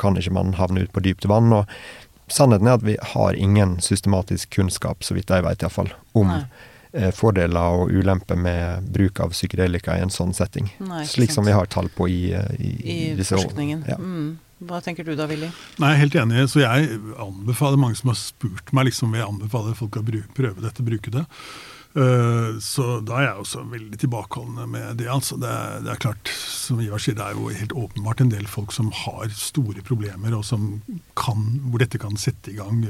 kan ikke man havne ut på dypt vann? og Sannheten er at vi har ingen systematisk kunnskap, så vidt jeg vet iallfall, om eh, fordeler og ulemper med bruk av psykedelika i en sånn setting. Nei, Slik som vi har tall på i, eh, i, I, disse forskningen. Ja. Mm. Hva tenker du da, Willy? Nei, er helt enig. Så jeg anbefaler mange som har spurt meg liksom, vil jeg anbefale folk å prøve dette, bruke det. Uh, så da er jeg også veldig tilbakeholdende med det. altså. Det, det, er klart, som Ivar sier, det er jo helt åpenbart en del folk som har store problemer, og som kan, hvor dette kan sette i gang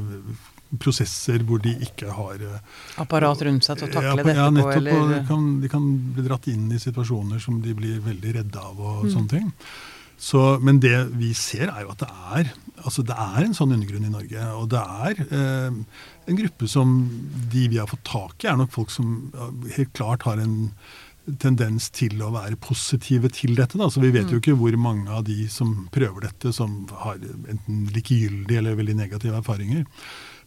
prosesser hvor de ikke har uh, Apparat rundt seg til å takle ja, dette ja, nettopp, på? Eller? De kan, de kan bli dratt inn i situasjoner som de blir veldig redde av og mm. sånne ting. Så, men det vi ser, er jo at det er, altså det er en sånn undergrunn i Norge. Og det er eh, en gruppe som de vi har fått tak i, er nok folk som helt klart har en tendens til å være positive til dette. Da. Så vi vet jo mm. ikke hvor mange av de som prøver dette, som har enten likegyldige eller veldig negative erfaringer.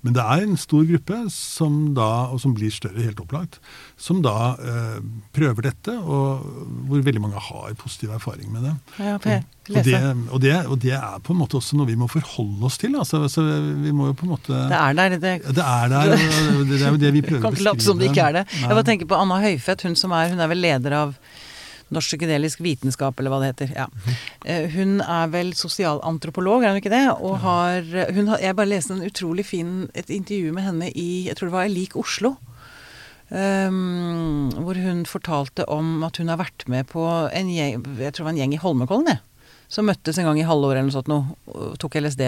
Men det er en stor gruppe, som da, og som blir større helt opplagt, som da eh, prøver dette, og hvor veldig mange har positiv erfaring med det. Ja, okay. og, det, og, det, og, det, er på en måte også noe vi må forholde oss til. Altså, altså, vi må jo på en måte Det er der. Det, det er der, det, er jo det vi prøver å beskrive. Kan ikke late som det ikke er det. Jeg bare tenker på Anna Høyfett, hun som er, hun er vel leder av Norsk psykedelisk vitenskap, eller hva det heter. Ja. Eh, hun er vel sosialantropolog, er hun ikke det? Og har, hun har Jeg bare leste en utrolig fin, et intervju med henne i jeg tror det var i Lik Oslo. Um, hvor hun fortalte om at hun har vært med på en gjeng, jeg tror det var en gjeng i Holmenkollen, som møttes en gang i halvåret eller noe sånt og tok LSD.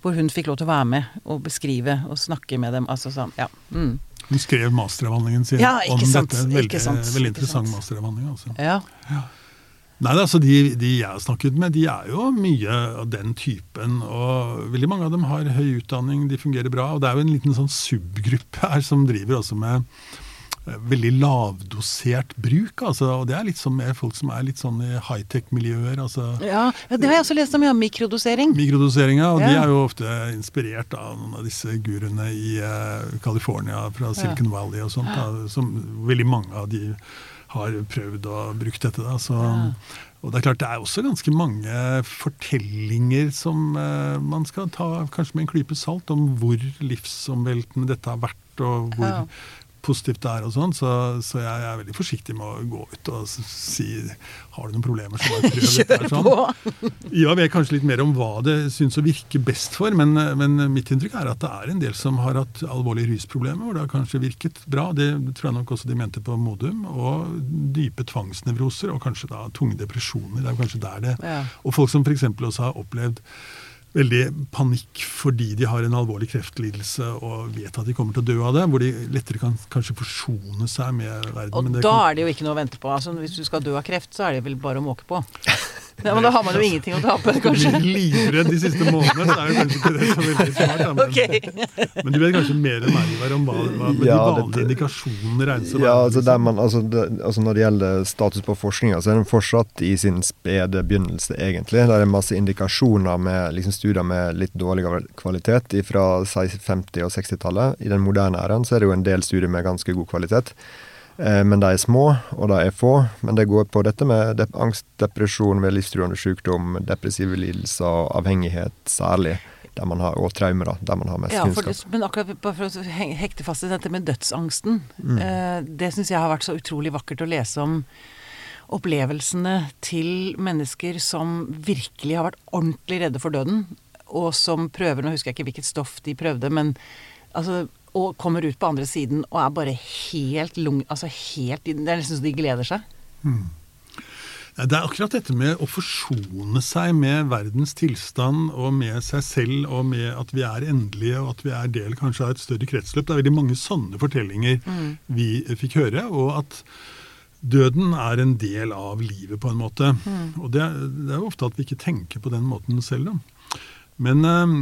Hvor hun fikk lov til å være med og beskrive og snakke med dem. Altså sånn, ja. Mm. Hun skrev masteravhandlingen sin ja, om sant, dette. Veldig, sant, veldig interessant masteravhandling. Altså. Ja. ja. Nei, altså de, de, jeg har snakket med, de er jo mye av den typen. Og veldig mange av dem har høy utdanning, de fungerer bra. Og det er jo en liten sånn subgruppe her som driver også med veldig lavdosert bruk. Altså, og det er litt som mer folk som er litt sånn i high-tech-miljøer. Altså. Ja, det har jeg også lest om, ja. Mikrodosering. Mikrodosering, ja. Og ja. de er jo ofte inspirert av noen av disse guruene i uh, California, fra Silicon ja. Valley og sånt. Da, som veldig mange av de har prøvd å bruke dette. Da, så... Og det er klart det er også ganske mange fortellinger som uh, man skal ta kanskje med en klype salt, om hvor livsomveltende dette har vært, og hvor ja positivt det er og sånn, så, så, jeg er veldig forsiktig med å gå ut og si har du noen problemer, så bare prøv dette. Sånn. Ja, vet kanskje litt mer om hva det syns å virke best for, men, men, mitt inntrykk er at det er en del som har hatt alvorlige rusproblemer, hvor det har kanskje virket bra. Det tror jeg nok også de mente på Modum. Og dype tvangsnevroser, og kanskje da tunge depresjoner. Det er kanskje der det ja. Og folk som f.eks. også har opplevd veldig panikk fordi de har en alvorlig kreftlidelse og vet at de kommer til å dø av det, hvor de lettere kan kanskje forsone seg med verden. Og da kan... er det jo ikke noe å vente på. Altså, hvis du skal dø av kreft, så er det vel bare å måke på. Ja, men da har man jo ingenting å tape, kanskje. Livredd de siste månedene, så er jo kanskje ikke det så veldig smart. Men, okay. men du vet kanskje mer enn meg Ivar, om hva, hva ja, de vanlige indikasjonene regnes å ja, altså, man, altså, det, altså, Når det gjelder status på forskninga, så er den fortsatt i sin spede begynnelse, egentlig. Det er masse indikasjoner med liksom, studier med litt dårligere kvalitet fra 50- og 60-tallet. I den moderne æraen så er det jo en del studier med ganske god kvalitet. Eh, men de er små, og de er få. Men det går på dette med angst, depresjon ved livstruende sykdom, depressive lidelser og avhengighet særlig. Der man har, og traumer, der man har mest ja, kunnskap. Det, men akkurat for å hekte fast i dette med dødsangsten. Mm. Eh, det syns jeg har vært så utrolig vakkert å lese om opplevelsene til mennesker som virkelig har vært ordentlig redde for døden, og som prøver Nå husker jeg ikke hvilket stoff de prøvde, men altså og kommer ut på andre siden og er bare helt lung... Altså helt Det er nesten så de gleder seg. Mm. Det er akkurat dette med å forsone seg med verdens tilstand og med seg selv, og med at vi er endelige og at vi er del kanskje av et større kretsløp. Det er veldig mange sånne fortellinger mm. vi fikk høre. Og at døden er en del av livet, på en måte. Mm. Og det, det er jo ofte at vi ikke tenker på den måten selv. da. Men øh,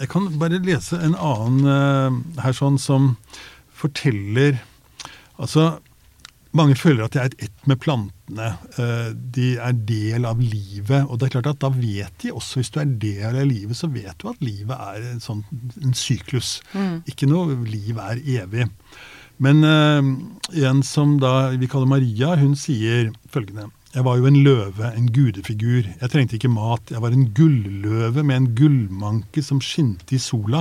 jeg kan bare lese en annen øh, her sånn som forteller Altså, mange føler at de er et ett med plantene. Uh, de er del av livet. Og det er klart at da vet de også, hvis du er del av livet, så vet du at livet er en, sånn, en syklus. Mm. Ikke noe liv er evig. Men uh, en som da vi kaller Maria, hun sier følgende jeg var jo en løve, en gudefigur. Jeg trengte ikke mat. Jeg var en gulløve med en gullmanke som skinte i sola,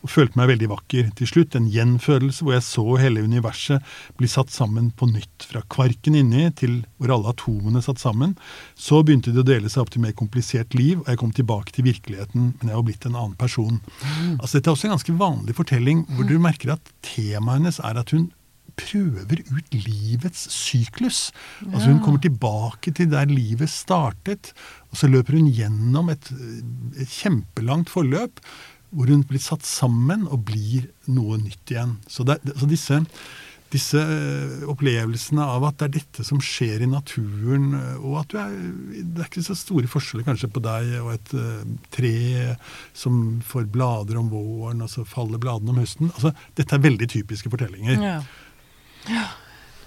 og følte meg veldig vakker. Til slutt en gjenfødelse hvor jeg så hele universet bli satt sammen på nytt. Fra kvarken inni til hvor alle atomene satt sammen. Så begynte det å dele seg opp til mer komplisert liv, og jeg kom tilbake til virkeligheten, men jeg var blitt en annen person. Mm. Altså Dette er også en ganske vanlig fortelling, hvor du merker at temaet hennes er at hun prøver ut livets syklus. Ja. Altså Hun kommer tilbake til der livet startet, og så løper hun gjennom et, et kjempelangt forløp hvor hun blir satt sammen og blir noe nytt igjen. Så, det, så disse, disse, opplevelsene av at det er dette som skjer i naturen, og at er, det er ikke så store forskjeller kanskje på deg og et uh, tre som får blader om våren, og så faller bladene om høsten. Altså, dette er veldig typiske fortellinger. Ja. Ja.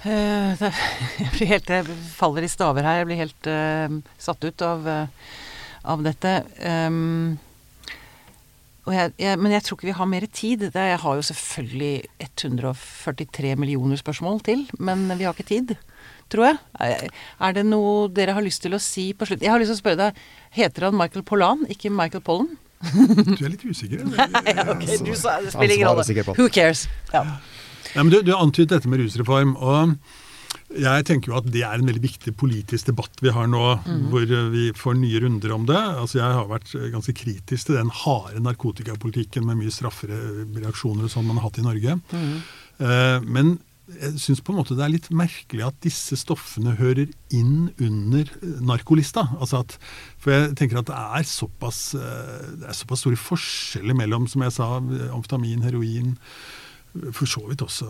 Uh, det, jeg blir helt Jeg faller i staver her. Jeg blir helt uh, satt ut av, uh, av dette. Um, jeg, jeg, men jeg tror ikke vi har mer tid. Det, jeg har jo selvfølgelig 143 millioner spørsmål til, men vi har ikke tid. Tror jeg. Er det noe dere har lyst til å si på slutt? Jeg har lyst til å spørre deg, heter han Michael Pollan, ikke Michael Pollen? du er litt usikker. ja, ok, du sa, det spiller ingen rolle. Who cares? Ja. Ja, men du, du antydet dette med rusreform. og jeg tenker jo at det er en veldig viktig politisk debatt vi har nå, mm. hvor vi får nye runder om det. Altså Jeg har vært ganske kritisk til den harde narkotikapolitikken med mye straffere reaksjoner som man har hatt i Norge. Mm. Uh, men jeg syns på en måte det er litt merkelig at disse stoffene hører inn under narkolista. Altså at, for jeg tenker at det er såpass, eh, det er såpass store forskjeller mellom, som jeg sa, amfetamin, heroin for så vidt også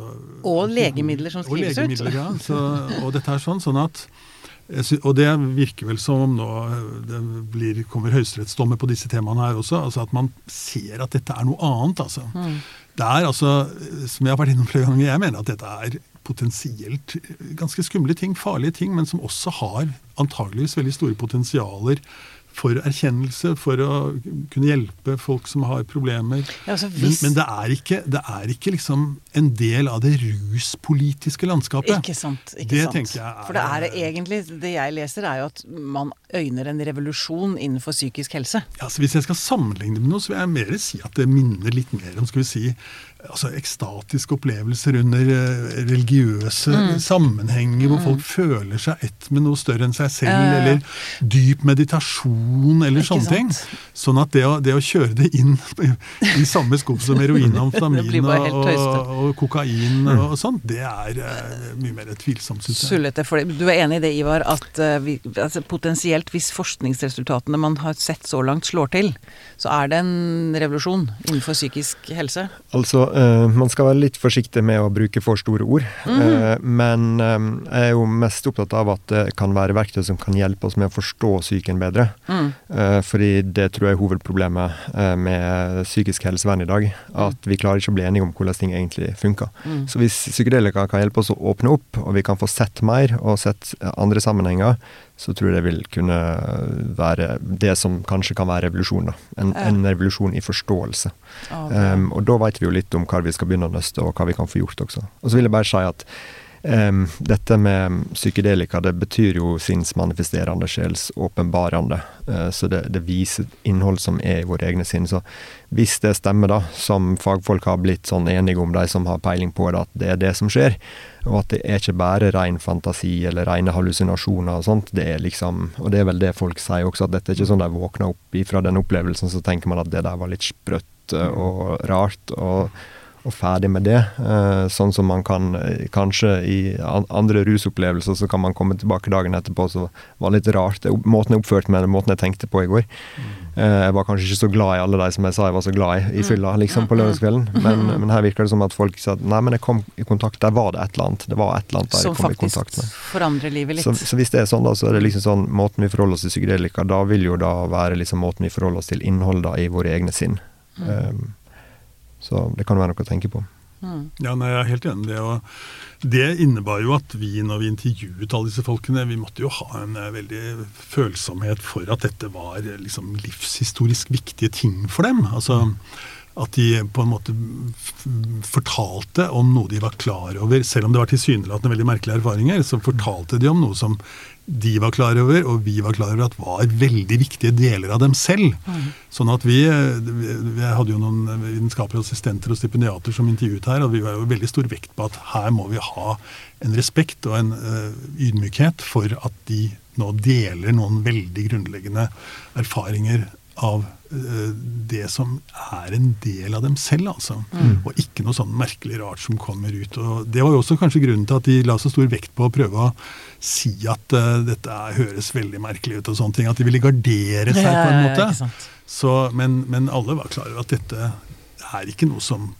Og legemidler som skrives og ut. Ja. Så, og dette er sånn, sånn at og det virker vel som om nå det blir, kommer høyesterettsdommer på disse temaene her også. altså At man ser at dette er noe annet. altså. Mm. Det er altså, som jeg har vært innom flere ganger, jeg mener at dette er potensielt ganske skumle ting, farlige ting, men som også har antageligvis veldig store potensialer for erkjennelse, for å kunne hjelpe folk som har problemer. Ja, altså hvis... men, men det, er ikke, det, er ikke, liksom en del av det ruspolitiske landskapet. Ikke sant. Ikke det sant. jeg er For det er egentlig, det jeg leser, er jo at man øyner en revolusjon innenfor psykisk helse. Ja, så Hvis jeg skal sammenligne det med noe, så vil jeg mer si at det minner litt mer om skal vi si, altså ekstatiske opplevelser under eh, religiøse mm. sammenhenger, hvor mm. folk føler seg ett med noe større enn seg selv, uh, eller dyp meditasjon, eller sånne sant? ting. Sånn at det å, det å, kjøre det inn i samme skuff som heroin, amfetamin og, og, og, kokain mm. og sånt, det er uh, mye mer tvilsomt, syns jeg. Sullete. For du er enig i det, Ivar, at uh, vi, altså, potensielt, hvis forskningsresultatene man har sett så langt, slår til, så er det en revolusjon innenfor psykisk helse? Altså, eh, man skal være litt forsiktig med å bruke for store ord. Mm. Eh, men eh, jeg er jo mest opptatt av at det kan være verktøy som kan hjelpe oss med å forstå psyken bedre. Mm. Uh, fordi det tror jeg er hovedproblemet med psykisk helsevern i dag. At mm. vi klarer ikke å bli enige om hvordan ting egentlig funker. Mm. Så hvis psykedelika kan hjelpe oss å åpne opp, og vi kan få sett mer og sett andre sammenhenger, så tror jeg det vil kunne være det som kanskje kan være revolusjon. da. En, ja. en revolusjon i forståelse. Okay. Um, og da vet vi jo litt om hva vi skal begynne å nøste, og hva vi kan få gjort også. Og så vil jeg bare si at Um, dette med psykedelika det betyr jo sinnsmanifesterende, sjelsåpenbarende. Uh, så det, det, viser innhold som er i våre egne sinn. Så hvis det stemmer, da, som fagfolk har blitt sånn enige om, de som har peiling på det, at det er det som skjer, og at det er ikke bare ren fantasi eller rene hallusinasjoner og sånt, det er liksom Og det er vel det folk sier også, at dette er ikke sånn de våkner opp ifra den opplevelsen, så tenker man at det der var litt sprøtt uh, og rart. og og ferdig med det. Eh, sånn som man kan eh, kanskje i andre rusopplevelser, så kan man komme tilbake dagen etterpå, så var det litt rart. Det, måten jeg oppførte meg, måten jeg tenkte på i går. Eh, jeg var kanskje ikke så glad i alle de som jeg sa jeg var så glad i i mm. fylla liksom på mm. lørdagskvelden. Men, men, her virker det som at folk sa at nei, men jeg kom i kontakt, der var det et eller annet. Det var et eller annet der jeg kom i kontakt med. Som faktisk forandrer livet litt. Så, så, hvis det er sånn, da, så er det liksom sånn måten vi forholder oss til psykedelika, da vil jo da være liksom måten vi forholder oss til innholdet i våre egne sinn. Mm. Um, så det kan være noe å tenke på. Mm. Ja, nei, Jeg er helt enig i det. og Det innebar jo at vi, når vi intervjuet alle disse folkene, vi måtte jo ha en uh, veldig følsomhet for at dette var uh, liksom, livshistorisk viktige ting for dem. Altså at de på en måte fortalte om noe de var klar over. Selv om det var tilsynelatende veldig merkelige erfaringer, så fortalte de om noe som de var klar over, og vi var klar over at var veldig viktige deler av dem selv. Mm. Sånn at vi, vi hadde jo noen vitenskapelige assistenter og stipendiater som intervjuet her, og vi var jo veldig stor vekt på at her må vi ha en respekt og en uh, ydmykhet for at de nå deler noen veldig grunnleggende erfaringer av uh, det som er en del av dem selv, altså. Mm. Og ikke noe sånn merkelig rart som kommer ut. Og det var jo også kanskje grunnen til at de la så stor vekt på å prøve å si at uh, dette høres veldig merkelig ut og sånne ting. At de ville gardere seg på en måte. Så, men, men, alle var klar over at dette er ikke noe som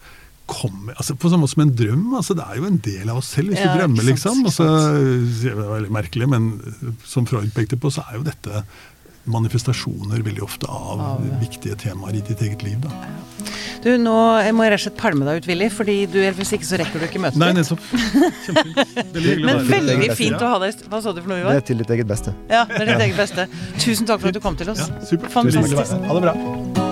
kommer altså På samme måte som en drøm. altså Det er jo en del av oss selv hvis ja, du drømmer, liksom. Altså, det var veldig merkelig, men som Freud pekte på, så er jo dette manifestasjoner veldig ofte av, av viktige temaer i ditt eget liv. Da. Du, nå må jeg rett og slett palme deg ut, Willy, fordi du, hvis ikke så rekker du ikke møtet Nei, nettopp. Men veldig fint å ha deg Hva sa du for noe, Ivar? Det er til ditt eget beste. Ja, det er ditt eget beste. Tusen takk for at du kom til oss. Ja. Fantastisk. Ha det bra.